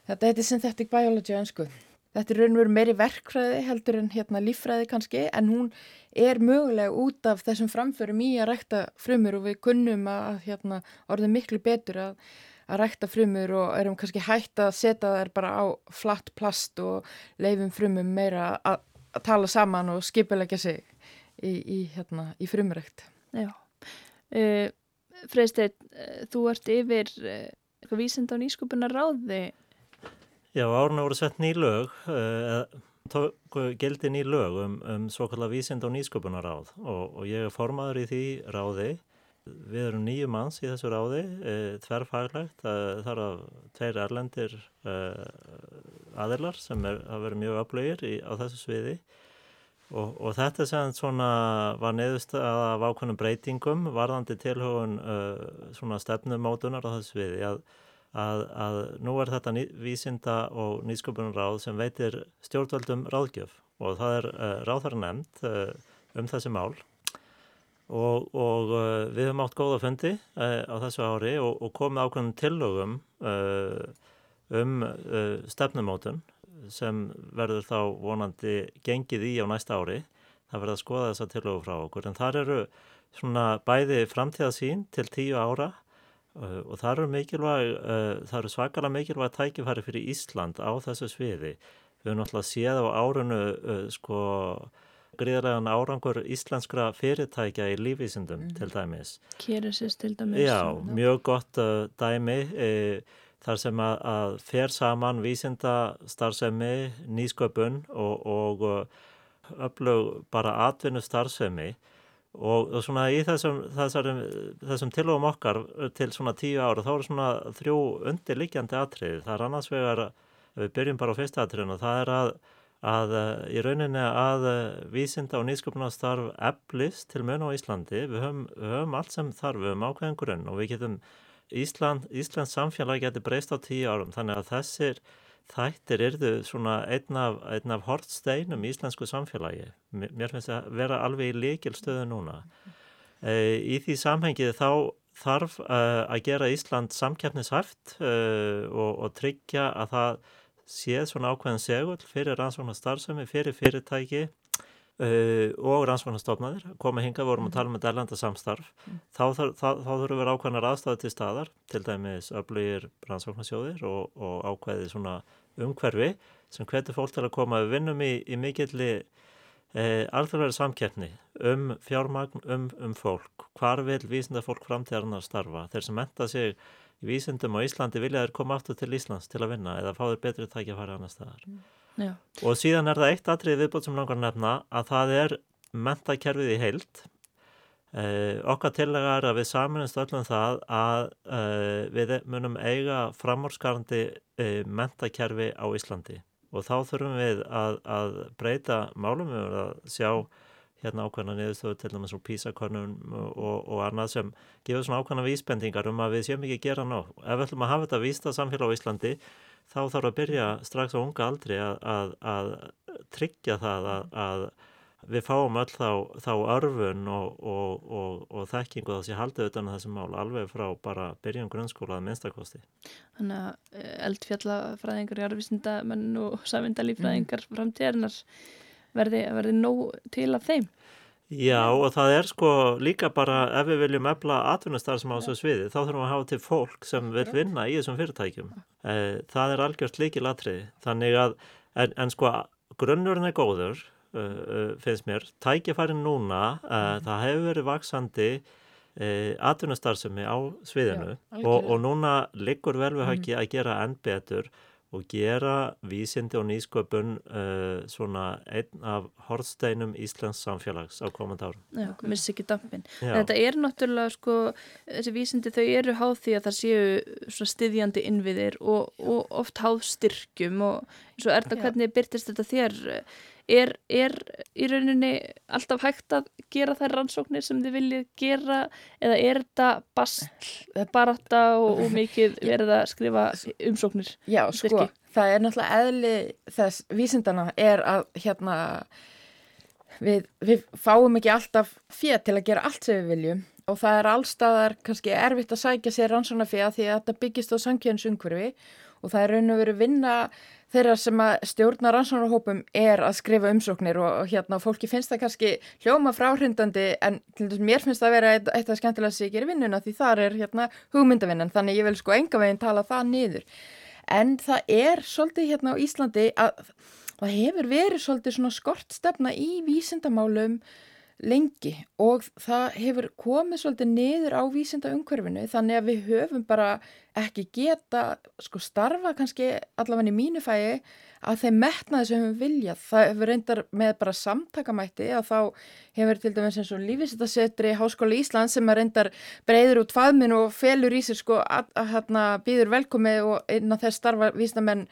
E: þetta heitir synthetic biology á ennsku. Þetta er raun og veru meiri verkfræði heldur en hérna líffræði kannski, en hún er mögulega út af þessum framförum í að rækta frumur og við kunnum að hérna, orðið miklu betur að, að rækta frumur og erum kannski hægt að setja þær bara á flatt plast og leifum frumum meira að, að tala saman og skipilegja sig í, í, hérna, í frumrækt.
A: Já. Uh, Freysteinn, uh, þú ert yfir uh, eitthvað vísind á nýskupunar ráði.
D: Já, áruna voru sett ný lög, uh, tóku gildi ný lög um, um svo kallar vísind og nýsköpunaráð og, og ég er formaður í því ráði. Við erum nýju manns í þessu ráði, uh, tverrfaglegt, uh, þar af tveir erlendir uh, aðilar sem er að vera mjög öflugir í, á þessu sviði og, og þetta sem svona var neðust af ákveðnum breytingum varðandi tilhugun uh, svona stefnumótunar á þessu sviði að að, að nú er þetta vísinda og nýsköpunarráð sem veitir stjórnvöldum ráðgjöf og það er uh, ráðar nefnd uh, um þessi mál og, og uh, við höfum átt góða fundi á þessu ári og, og komið ákveðnum tillögum um stefnumótun sem verður þá vonandi gengið í á næsta ári. Það verður að skoða þessa tillögu frá okkur en þar eru svona bæði framtíðasín til tíu ára og það eru mikilvæg, uh, það eru svakalega mikilvæg tækifæri fyrir Ísland á þessu sviði. Við höfum náttúrulega séð á árunu uh, sko gríðarlegan árangur íslenskra fyrirtækja í lífísindum til dæmis.
A: Keresis til dæmis.
D: Já, mjög gott dæmi e, þar sem að, að fer saman vísinda starfsemi, nýsköpun og, og öflug bara atvinnu starfsemi og, og svona í þessum, þessum, þessum tilófum okkar til svona tíu ára þá eru svona þrjú undirliggjandi atriði. Það er annars vegar, við byrjum bara á fyrsta atriðinu, það er að, að í rauninni að vísinda og nýsköpunarstarf eflist til mun á Íslandi. Við höfum, við höfum allt sem þarf, við höfum ákveðin grunn og við getum, Ísland, Íslands samfélag getur breyst á tíu árum þannig að þessir þættir yrðu svona einn af, einn af hortsteinum í íslensku samfélagi. Mér finnst það vera alveg í líkil stöðu núna. E, í því samhengið þá þarf uh, að gera Ísland samkeppnishæft uh, og, og tryggja að það sé svona ákveðin segull fyrir rannsóknar starfsemi, fyrir fyrirtæki Uh, og rannsóknarstofnaðir koma hingað, vorum að tala um þetta erlenda samstarf þá, þar, þá, þá þurfum við ákveðnar aðstæði til staðar, til dæmis öflugir rannsóknarsjóðir og, og ákveði svona umhverfi sem hvetur fólk til að koma við vinnum í, í mikilli e, alþjóðlega samkeppni um fjármagn, um, um fólk. Hvar vil vísinda fólk framtíðarnar starfa? Þeir sem menta sig í vísindum á Íslandi vilja þeir koma aftur til Íslands til að vinna eða fá þeir betri tækja að fara annar staðar.
A: Já,
D: Og síðan er það eitt atrið viðbót sem langar að nefna að það er mentakerfið í heild. Eh, okkar tillega er að við saminist öllum það að eh, við munum eiga framórskarandi eh, mentakerfi á Íslandi og þá þurfum við að, að breyta málum við verðum að sjá hérna ákveðna niðurstöðu til dæmis úr písakonun og, og annað sem gefur svona ákveðna vísbendingar um að við séum ekki að gera nóg. Ef við ætlum að hafa þetta vísta samfélag á Íslandi þá þarf að byrja strax á unga aldri að, að, að tryggja það að, að við fáum öll þá, þá örfun og, og, og, og þekkingu þessi haldið utan að þessi mál alveg frá bara byrjun grunnskóla að minnstakosti.
A: þannig að eh, eldfjallafræðingar, jarðvísindamenn og samvindalífræðingar framtíðarinnar verði, verði nóg til af þeim.
D: Já og það er sko líka bara ef við viljum efla atvinnustar sem á þessu sviði þá þurfum við að hafa til fólk sem vil vinna í þessum fyrirtækjum. Eh, Það er algjört líki latriði þannig að en, en sko grunnurinn er góður uh, uh, finnst mér. Tækifærin núna, uh, það hefur verið vaksandi uh, atvinnustarfsemi á sviðinu.
E: Já,
D: og, og núna liggur vel við höggi að gera enn betur og gera vísindi og nýsköpun uh, svona einn af hortsteinum Íslands samfélags á komandi árum.
A: Já, missi ekki dampin. Þetta er náttúrulega sko, þessi vísindi þau eru háð því að það séu svona styðjandi innviðir og, og oft háð styrkjum og eins og Erna,
E: Já.
A: hvernig byrtist þetta þér? Er, er í rauninni alltaf hægt að gera þær rannsóknir sem þið viljið gera eða er þetta basl, barátta og, og mikið verið að skrifa umsóknir?
E: Já, sko, það er náttúrulega eðli þess vísindana er að hérna við, við fáum ekki alltaf fér til að gera allt sem við viljum og það er allstaðar kannski erfitt að sækja sér rannsóna fér því að þetta byggist á sankjönsungurfi og það er raun og veru vinna þeirra sem að stjórna rannsónarhópum er að skrifa umsóknir og, og hérna fólki finnst það kannski hljóma fráhrindandi en mér finnst það að vera eitt, eitt af skemmtilega sem ég gerir vinnuna því þar er hérna hugmyndavinnan þannig ég vil sko enga veginn tala það niður. En það er svolítið hérna á Íslandi að það hefur verið svolítið svona skortstefna í vísindamálum lengi og það hefur komið svolítið niður á vísinda umhverfinu þannig að við höfum bara ekki geta sko starfa kannski allavega í mínu fæi að þeim metnaði sem við viljað. Það hefur reyndar með bara samtakamætti að þá hefur til dæmis eins og lífisitasetri Háskóla Íslands sem að reyndar breyður út faðminn og felur í sig sko að, hérna býður velkomi og innan þess starfa vísindamenn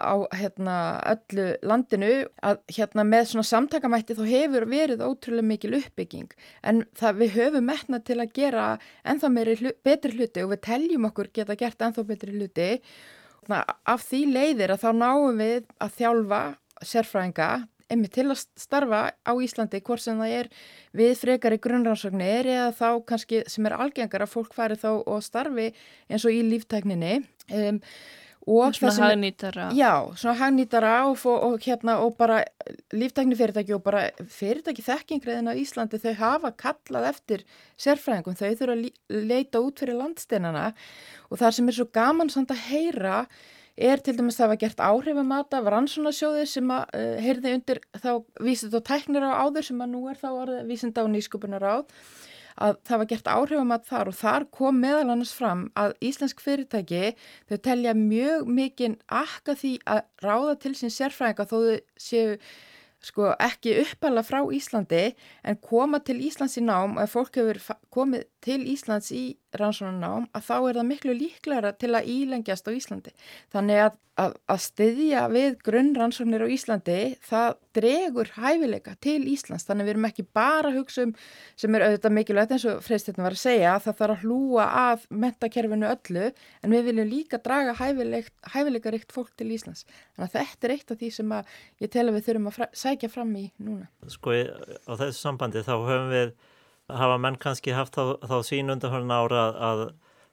E: á hérna öllu landinu að hérna með svona samtakamætti þá hefur verið ótrúlega mikil uppbygging. En það við höfum metna til að gera ennþá meiri hlu, betri hluti og við teljum okkur geta gert ennþá betri hluti. Af því leiðir að þá náum við að þjálfa sérfræðinga einmitt til að starfa á Íslandi hvort sem það er við frekari grunnrannsóknir eða þá kannski sem er algengar að fólk fari þá og starfi eins og í líftækninni. Um, og
A: Svona hagnýtara.
E: Já, svona hagnýtara og, fó- og hérna og bara líftækni fyrirtæki og bara fyrirtæki þekkingriðin á Íslandi þau hafa kallað eftir sérfræðingum, þau þurfa að leita út fyrir landsteinana. Og það sem er svo gaman samt að heyra er til dæmis það var gert áhrifamata af rannsónasjóði sem að uh, heyrði undir þá vísind og tæknir á áður sem að nú er þá orðið vísinda og nýsköpunar áð að það var gert áhrifamat þar og þar kom meðal annars fram að íslensk fyrirtæki þau telja mjög mikinn akka því að ráða til sín sérfræðinga þó þau séu sko ekki uppala frá Íslandi en koma til Íslands í nám og ef fólk hefur komið til Íslands í rannsónunám að þá er það miklu líklæra til að ílengjast á Íslandi. Þannig að, að, að styðja við grunnrannsóknir á Íslandi það dregur hæfileika til Íslands þannig að við erum ekki bara að hugsa um sem er auðvitað mikilvægt eins og freystirna var að segja það þarf að hlúa að mentakerfinu öllu en við viljum líka draga hæfileika ríkt fólk til Íslands. Þannig að þetta er eitt af því sem að ég tel að við þurfum að sækja fram í núna.
D: Sko á þessu sambandi þá höfum við, hafa menn kannski haft þá, þá sín undanhörn ára að,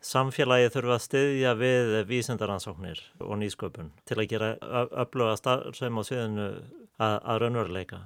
D: samfélagi þurfa að styðja við vísindaransóknir og nýsköpun til að gera öfluga starfsveim á sviðinu að, að raunveruleika.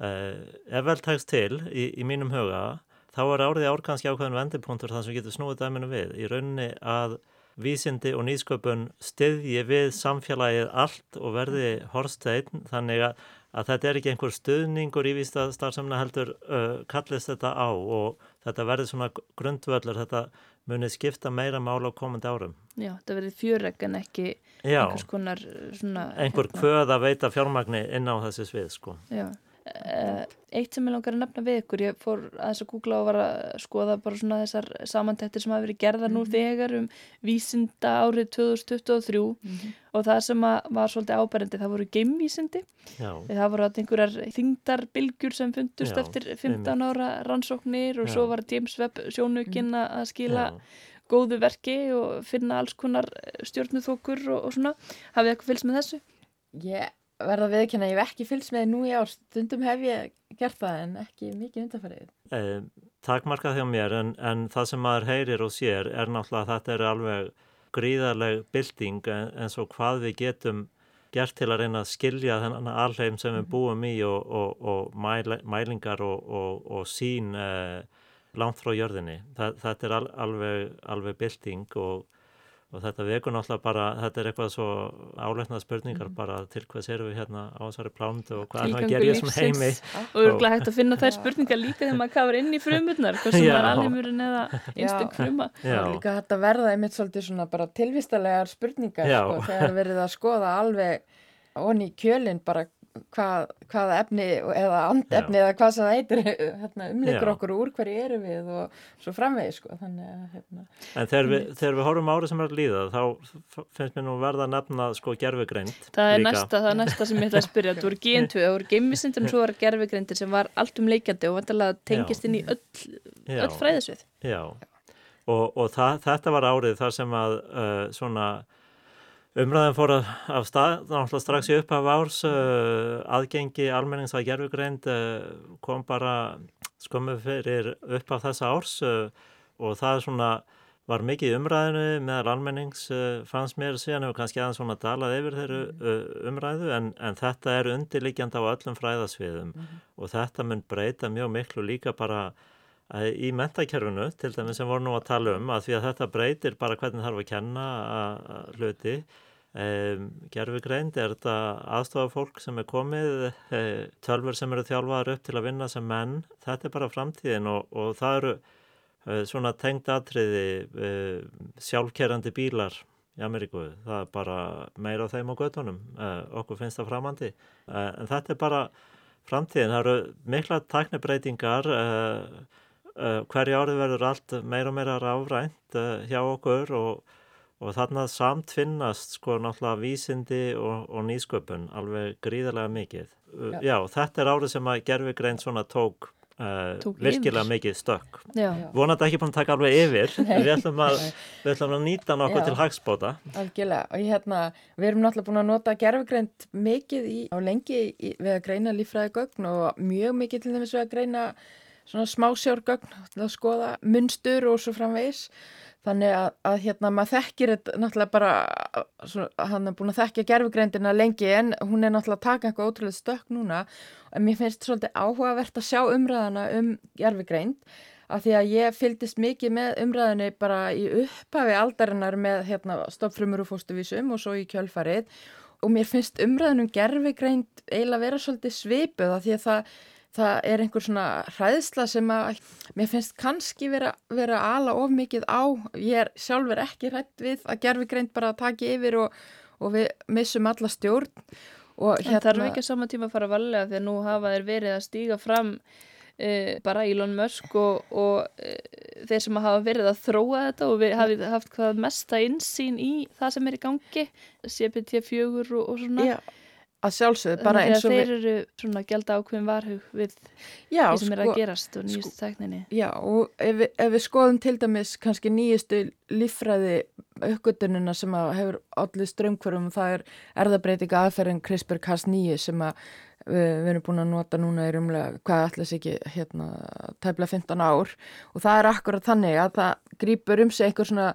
D: Uh, ef vel tekst til í, í mínum huga þá er árið ár kannski ákveðin vendipunktur þar sem getur snúið dæminu við í rauninni að vísindi og nýsköpun styðji við samfélagið allt og verði horsteinn þannig að, að þetta er ekki einhver stuðningur í vísta starfsemna heldur uh, kallist þetta á og þetta verður svona grundvöllur, þetta munið skipta meira mála á komandi árum.
A: Já, þetta verið fjörregg en ekki
D: Já,
A: einhvers konar uh, svona...
D: einhver
A: hérna,
D: kvöð að veita fjármagni inn á þessi svið, sko.
A: Já. Uh, eitt sem ég langar að nefna við ykkur, ég fór aðeins að googla og var að skoða bara svona þessar samantættir sem hafa verið gerðar nú þegar um vísinda árið 2023 og það sem að var svolítið áberendi, það voru geimvísindi.
D: Já,
A: það voru að einhverjar þingdarbilgjur sem fundust
D: Já,
A: eftir 15 ára rannsóknir og
D: Já.
A: svo var James Webb sjónukinn að skila
D: já,
A: góðu verki og finna alls konar stjórnuþókur og, og svona. Hafið eitthvað fylgst með þessu?
E: Ég verða að viðkynna, ég hef ekki fylgst með nú í ár, stundum hef ég gert það en ekki mikið undarfarið.
D: eh, takmarkað hjá mér en, en það sem maður heyrir og sér er náttúrulega að þetta er alveg gríðarleg bylting en, en svo hvað við getum gert til að reyna að skilja þennan alheim sem við búum í og, og, og mæl, mælingar og, og, og sín eh, langt frá jörðinni. Þa, þetta er al, alveg, alveg bylting og, og þetta vekur náttúrulega bara, þetta er eitthvað svo áleitnað spurningar bara til hvers erum við hérna á þessari plándu og hvað er það að gera í þessum heimi.
A: og örgulega hægt að finna þær spurningar líka þegar maður kafur inn í frumurnar hversu
D: Já.
A: maður alheimurinn eða einstök fruma.
E: Er líka hægt að verða einmitt svolítið svona bara tilvistalegar spurningar sko, þegar verið að skoða alveg onni í kjölinn bara hvað, hvaða efni eða andefni eða hvað sem það heitir hérna, umleikur
D: Já.
E: okkur úr hverju erum við og svo framvegi sko þannig hérna,
D: En þegar við, þegar við horfum árið sem er að líða þá finnst mér nú verða að nefna sko gerfugreind
A: það er næsta, það er næsta sem ég ætla að spyrja. Það voru GN2, það voru geimvísindir og svo var gerfigreindir sem var allt um leikjandi og vantilega tengist inn í öll,
D: Já.
A: öll fræðisvið.
D: Já, og, og það, þetta var árið þar sem að uh, svona umræðin fór af stað, náttúrulega strax í upphaf árs uh, aðgengi almennings að gerfugreind uh, kom bara skömmu fyrir upphaf þessa árs uh, og það svona var mikið umræðinu meðal almennings fannst mér síðan hefur kannski aðeins svona dalað yfir þeirru uh, umræðu en, en þetta er undirliggjandi á öllum fræðasviðum. Og þetta mun breyta mjög miklu líka bara í mentakerfinu til dæmis sem voru nú að tala um að því að þetta breytir bara hvernig þarf að kenna að, hluti um, gerfugreind er þetta aðstofa fólk sem er komið e, tölfur sem eru þjálfaðar upp til að vinna sem menn þetta er bara framtíðin og, og það eru e, svona tengd atriði e, sjálfkerrandi bílar í Ameríku, það er bara meira á þeim á göttunum, e, okkur finnst það framandi. E, en þetta er bara framtíðin, það eru mikla taknibreitingar uh, uh, hverju árið verður allt meira og meira rafrænt uh, hjá okkur og, og þarna samtfinnast sko náttúrulega vísindi og, og nýsköpun alveg gríðarlega mikið. Uh, já. þetta er árið sem að gerfugreind svona tók, uh, virkilega
A: yfir.
D: mikið stökk.
A: Já,
D: Vonandi ekki búin að taka alveg yfir, við ætlum að, við ætlum að nýta nokkuð
E: Já.
D: til hagspóta.
E: algjörlega og hérna, við erum náttúrulega búin að nota gerfugreind mikið í, á lengi í, við að greina líffræði gögn og mjög mikið til við að greina svona smásjárgögn að skoða munstur og svo framvegis. Þannig að, að hérna maður þekkir náttúrulega bara svo, hann er búin að þekkja gerfugreindina lengi en hún er náttúrulega að taka eitthvað ótrúlega stökk núna. En mér finnst svolítið áhugavert að sjá umræðana um gerfugreind af því að ég fylgdist mikið með umræðinni bara í upphafi aldarinnar með hérna, stopfrumur og fóstuvísum og svo í kjölfarið. Og mér finnst umræðin um gerfigreind eiginlega vera svolítið svipuð af því að það, það er einhver svona hræðsla sem að mér finnst kannski vera, vera ala of mikið á. Ég er sjálfur ekki hrætt við að gerfigreind bara taki yfir og, og við missum alla stjórn. Og
A: en þarf ekki að sama tíma að fara valega því að nú hafa þeir verið að stíga fram uh, bara Elon Musk og, og uh, þeir sem hafa verið að þróa þetta og við hafið haft hvað mesta insýn í það sem er í gangi CPT4 og, og svona
E: Já, að sjálfsögðu, bara eins og
A: þeir eru svona gælda ákveðin varhug við
E: já,
A: því sem er
E: sko-
A: að gerast og nýjustu tækninni.
E: Já, og ef við, ef við skoðum til dæmis kannski nýjustu líffræði uppgötununa sem að hefur allir strömmkvörum, það er erðabreitinga aðferðin CRISPR-Cas9 sem að við, við erum búin að nota núna í rumlega, hvað ætlas ekki, hérna, tæpla 15 ár. Og það er akkurat þannig að það grýpur um sig einhver svona,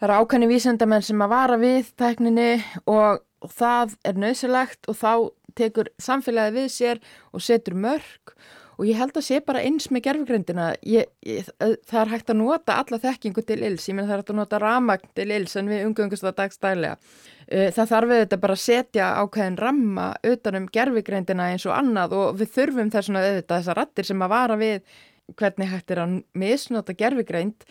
E: það eru ákvæmni vísendamenn sem að vara við tækninni og, og það er nöðsilegt og þá tekur samfélagi við sér og setur mörg og ég held að sé bara eins með gerfugrindina það er hægt að nota alla þekkingu til ills, ég menn það er hægt að nota ramagn til ills en við umgöngust það dagstælega. Eh, það þarf við þetta bara að setja ákveðin ramma utanum gerfugrindina eins og annað og við þurfum þessuna auðvitað þessar rattir sem að vara við hvernig hægt er að misnota gerfugreind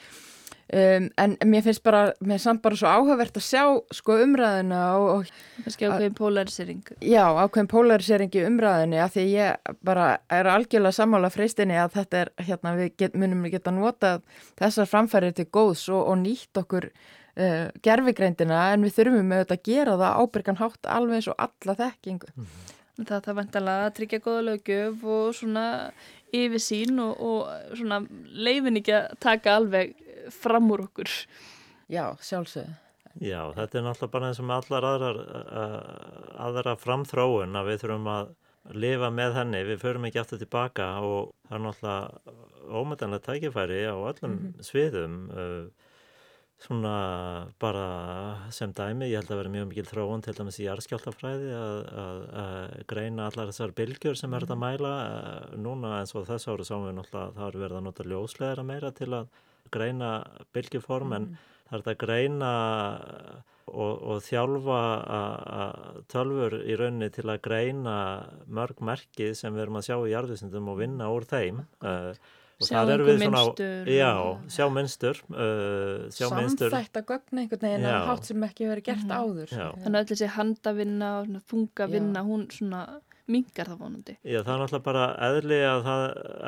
E: um, en mér finnst bara, mér er samt bara svo áhugavert að sjá sko umræðina og, og
A: Kannski ákveðin polarisering.
E: Já, ákveðin polarisering í umræðinni að því ég bara er algjörlega sammála freistinni að þetta er, hérna, við get, munum við geta notað þessar framfærið til góðs og, og nýtt okkur uh, gerfigreindina en við þurfum þetta að gera það ábyrgan hátt alveg eins og alla þekkingu.
A: Það það vantalega að tryggja góða lögjöf og svona yfir sín og, og svona leifin ekki að taka alveg fram úr okkur.
E: Já, sjálfsögðu.
D: Já, þetta er náttúrulega bara eins og með allar aðrar, uh, aðra framþróun að við þurfum að lifa með henni, við förum ekki aftur tilbaka og það er náttúrulega ómyndanlega tækifæri á öllum sviðum uh, svona bara sem dæmi, ég held að vera mjög mikil þróun til dæmis í jarðskjáltafræði að, að, að greina allar þessar bylgjur sem er þetta að mæla uh, núna eins og þess ári sáum við náttúrulega það er verið að nota ljósleðara meira til að greina bylgjuform en það er þetta að greina og, og þjálfa a- a- tölfur í rauninni til að greina mörg merki sem við erum að sjá í jarðvísindum og vinna úr þeim uh, og
A: Sjá mynstur
D: já, sjá mynstur uh, sjá mynstur.
E: Samþætta gögn einhvern veginn að hátt sem ekki hefur verið gert áður.
D: Já.
A: Þannig að öll þessi handavinna og þungavinna, hún svona mingar það vonandi.
D: Já, það er náttúrulega bara eðli að það,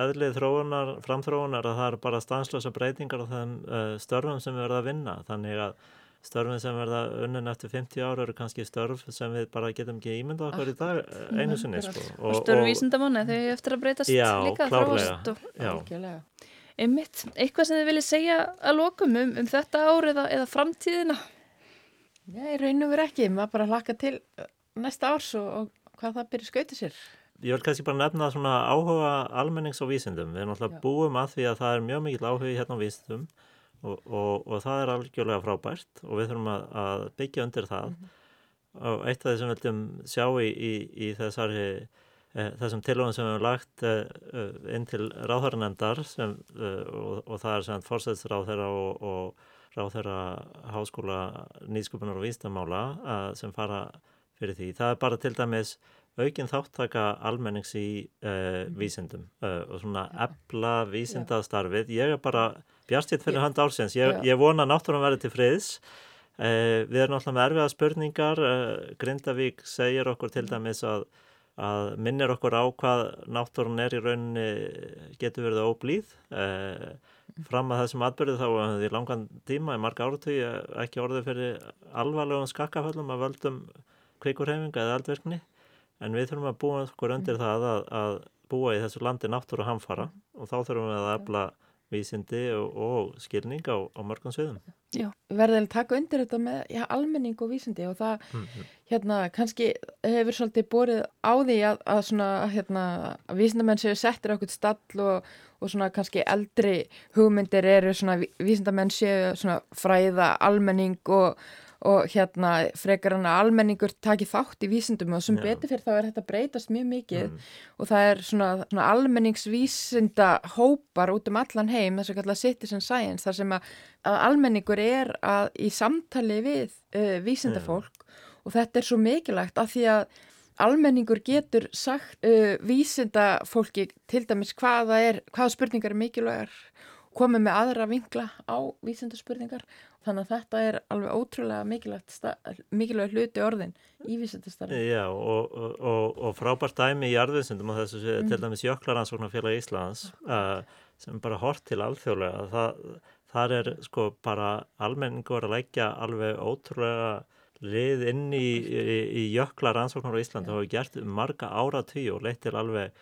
D: eðli þróunar, framþróunar að það er bara stanslösa breytingar á þeim uh, störfum sem við verðum að vinna. Þannig að störfum sem verða unnin eftir 50 ára eru kannski störf sem við bara getum ekki ímynda okkur í dag eh, einu sinni. Sko.
A: Og störu vísindamanna þau eftir að breytast
D: Já,
A: líka
D: klárlega.
A: þróast og
D: Já,
E: Algjörlega.
A: einmitt. Eitthvað sem þið viljið segja að lokum um, um þetta ár eða, eða framtíðina?
E: Já, ég raun og veru ekki, maður bara hlakka til næsta árs og, og hvað það byrja skautið sér.
D: ég vil kannski bara nefna svona áhuga almennings á vísindum. Við náttúrulega
E: Já.
D: búum að því að það er mjög mikill áhugi hérna á vísindum og, og, og það er algjörlega frábært og við þurfum að, að byggja undir það. Og eitt af því sem við viljum sjá í, í, í þessari, e, þessum tilvægum sem við hefum lagt e, inn til ráðhæranemndar sem, e, og, og það er sem fórsætsráðherra og, og ráðherra háskóla nýsköpunar og vísdamála sem fara fyrir því. Það er bara til dæmis aukin þáttaka almennings í uh, vísindum uh, og svona ebla vísindastarfið. Ég er bara bjartitt fyrir
E: Já.
D: hönd ársins. Ég, ég vona að náttúrum verði til friðs. Uh, við erum náttúrulega með erfiða spurningar. Grindavík segir okkur til dæmis að, að minnir okkur á hvað náttúrun er í rauninni getur verið óblíð. Fram að þessum atbyrðu þá höfum við í langan tíma í marga áratug ekki orðið fyrir alvarlegum skakkaföllum að völdum kvikurhefinga eða eldverkni en við þurfum að búa okkur undir það að, að búa í þessu landi náttúru hamfara og þá þurfum við að efla vísindi og, og skilning á, á mörgum sviðum.
E: Verðið að taka undir þetta með já, almenning og vísindi og það
D: Mm,
E: hérna kannski hefur svolítið borið á því að, að svona hérna vísindamenn séu settir okkur stall og, og svona kannski eldri hugmyndir eru svona ví- vísindamenn séu svona fræða almenning og, og hérna frekar hann að almenningur taki þátt í vísindum og sem
D: Já.
E: betur fyrir þá er þetta breytast mjög mikið
D: Mm.
E: og það er svona, svona almenningsvísinda hópar út um allan heim þess að kalla citizen science þar sem að, að almenningur er að í samtali við uh, vísindafólk og þetta er svo mikilvægt af því að almenningur getur sagt uh, vísindafólki til dæmis hvaða er, hvaða spurningar er mikilvægar komið með aðra vinkla á vísindaspurningar þannig að þetta er alveg ótrúlega mikilvægt hluti orðin í vísindastarfi.
D: Já, og, og, og, frábært dæmi í jarðvinsundum og þessu mm. til dæmis Jöklaransóknarfélag Íslands uh, sem bara hort til alþjóðlega. Það, þar er sko bara almenningur að leggja alveg ótrúlega lið inn í, í, í Jöklaransóknar á Íslandi og hafa gert um marga ára tíu og leitt til alveg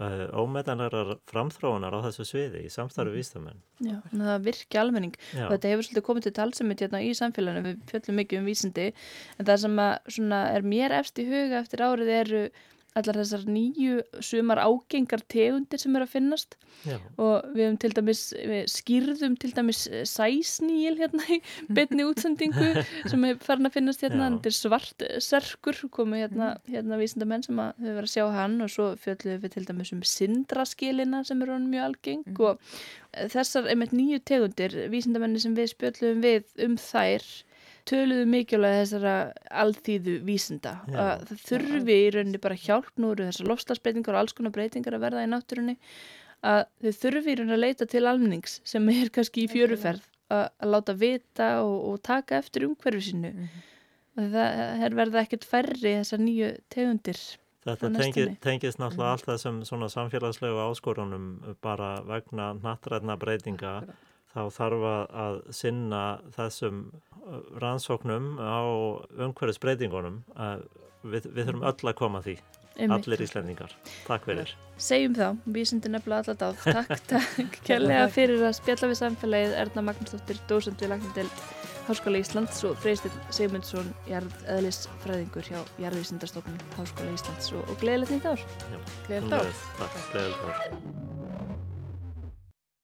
D: uh, ómetanlegar framþróunar á þessu sviði í samstarfi mm. vístamenn.
A: Já, að það virki almenning
D: Já.
A: og þetta hefur svolítið komið til talsumit hérna í samfélaginu, við fjöllum mikið um vísindi en það sem að, svona, er mér í huga eftir árið eru allar þessar nýju sumar ágengar tegundir sem eru að finnast.
D: Já,
A: og við hefum til dæmis, við skýrðum til dæmis eh, sæsníl hérna í beinni útsendingu sem er farin að finnast hérna, þetta er svart serkur, komu hérna, hérna vísindamenn sem að hefur verið að sjá hann og svo fjöldluðum við til dæmis um sindraskilina sem eru mjög algeng og eh, þessar einmitt nýju tegundir, vísindamenni sem við spjöldluðum við um þær töluðu mikilvæg þessara alþýðu vísinda.
D: Já.
A: að það þurfi í rauninni bara hjálp nú eru þessar lofslagsbreytingar og alls konar breytingar að verða í náttúrunni að þau þurfi í rauninni að leita til almennings sem er kannski í fjöruferð að, að láta vita og, og taka eftir umhverfi sínu.
E: Mhm.
A: og það er verða ekkert færri þessar nýju tegundir
D: Þetta tengi, tengist náttúrulega allt þessum svona samfélagslegu áskorunum bara vegna nattræðna breytinga þá þarf að, að sinna þessum rannsóknum á umhverfisbreytingunum að við, við þurfum öll að koma því,
A: Einmitt.
D: allir íslendingar. Takk fyrir.
A: Segjum þá, vísindi nefnilega alla dáð. Takk, takk, kærlega fyrir að spjalla við samfélagið Erna Magnúsdóttir, dósend við Lagnindeld Háskóla Íslands og Freysteinn Sigmundsson, jarðeðlisfræðingur hjá Jarðvísindastofnun Háskóla Íslands og, og gleðilegt nýtt ár.
D: Já,
E: Gleðilegt ár.
D: sömuleiðis. Takk, gleðilegt ár.